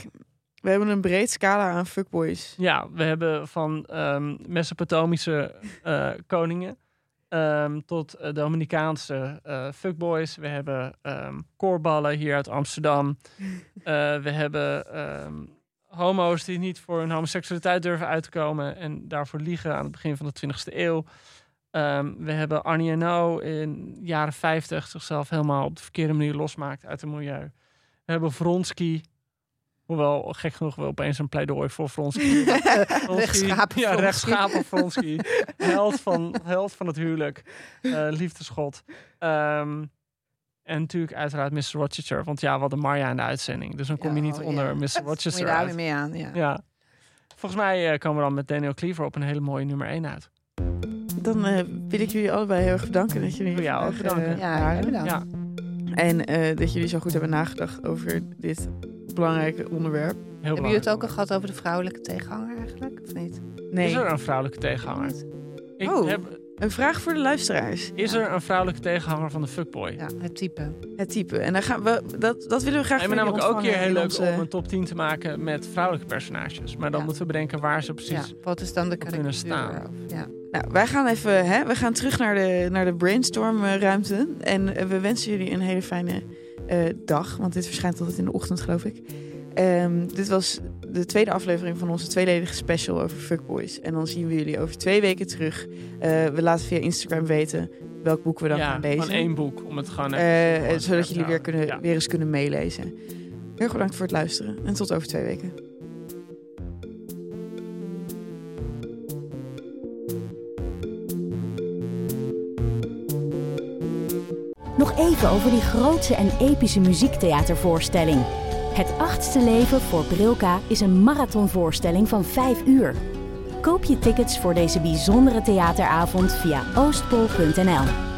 we hebben een breed scala aan fuckboys. Ja, we hebben van ehm, Mesopotamische eh, koningen ehm, tot eh, Dominicaanse fuckboys. We hebben ehm koorballen hier uit Amsterdam. We hebben homo's die niet voor hun homoseksualiteit durven uit te komen en daarvoor liegen aan het begin van de 20e eeuw. We hebben Arnie Eno in jaren 50 zichzelf helemaal op de verkeerde manier losmaakt uit het milieu. We hebben Vronsky, hoewel gek genoeg we opeens een pleidooi voor Vronsky Vronsky. Rechtschapen Ja, Vronsky. rechtschapen Vronsky. held, van, held van het huwelijk. eh liefdeschot. Ehm, en natuurlijk uiteraard Mr. Rochester. Want ja, we hadden Marja in de uitzending. Dus dan kom je Ja, niet oh, onder ja. Mr. Moet je Rochester daar weer uit. mee aan, ja. Ja. Volgens mij eh, komen we dan met Daniel Cleaver op een hele mooie nummer 1 uit. Dan eh, wil ik jullie allebei heel erg bedanken dat jullie ook vandaag, bedanken. Ja, bedankt. Ja, En eh, dat jullie zo goed hebben nagedacht over dit belangrijke onderwerp. heel Hebben jullie het ook al gehad over de vrouwelijke tegenhanger eigenlijk? Of niet? Nee, Is er een vrouwelijke tegenhanger? Ik Oh. heb, een vraag voor de luisteraars. is er een vrouwelijke tegenhanger van de fuckboy? Ja, het type. Het type. En dan gaan we, dat, dat willen we graag En jullie namelijk ook een keer heel leuk om een top 10 te maken met vrouwelijke personages. Maar dan Ja. moeten we bedenken waar ze precies... Ja, wat is dan de kunnen staan. Of- Ja. Nou, wij gaan even, hè, we gaan terug naar de, naar de brainstormruimte. En eh, we wensen jullie een hele fijne eh, dag. Want dit verschijnt altijd in de ochtend, geloof ik. Ehm, dit was de tweede aflevering van onze tweeledige special over fuckboys. En dan zien we jullie over twee weken terug. Eh, we laten via Instagram weten welk boek we dan ja, gaan lezen. van één boek. Om het gewoon Eh, even... zodat jullie weer, kunnen, Ja. weer eens kunnen meelezen. Heel erg bedankt voor het luisteren. En tot over twee weken. Nog even over die grootse en epische muziektheatervoorstelling. Het achtste leven voor Brilka is een marathonvoorstelling van 5 uur. Koop je tickets voor deze bijzondere theateravond via oostpol.nl.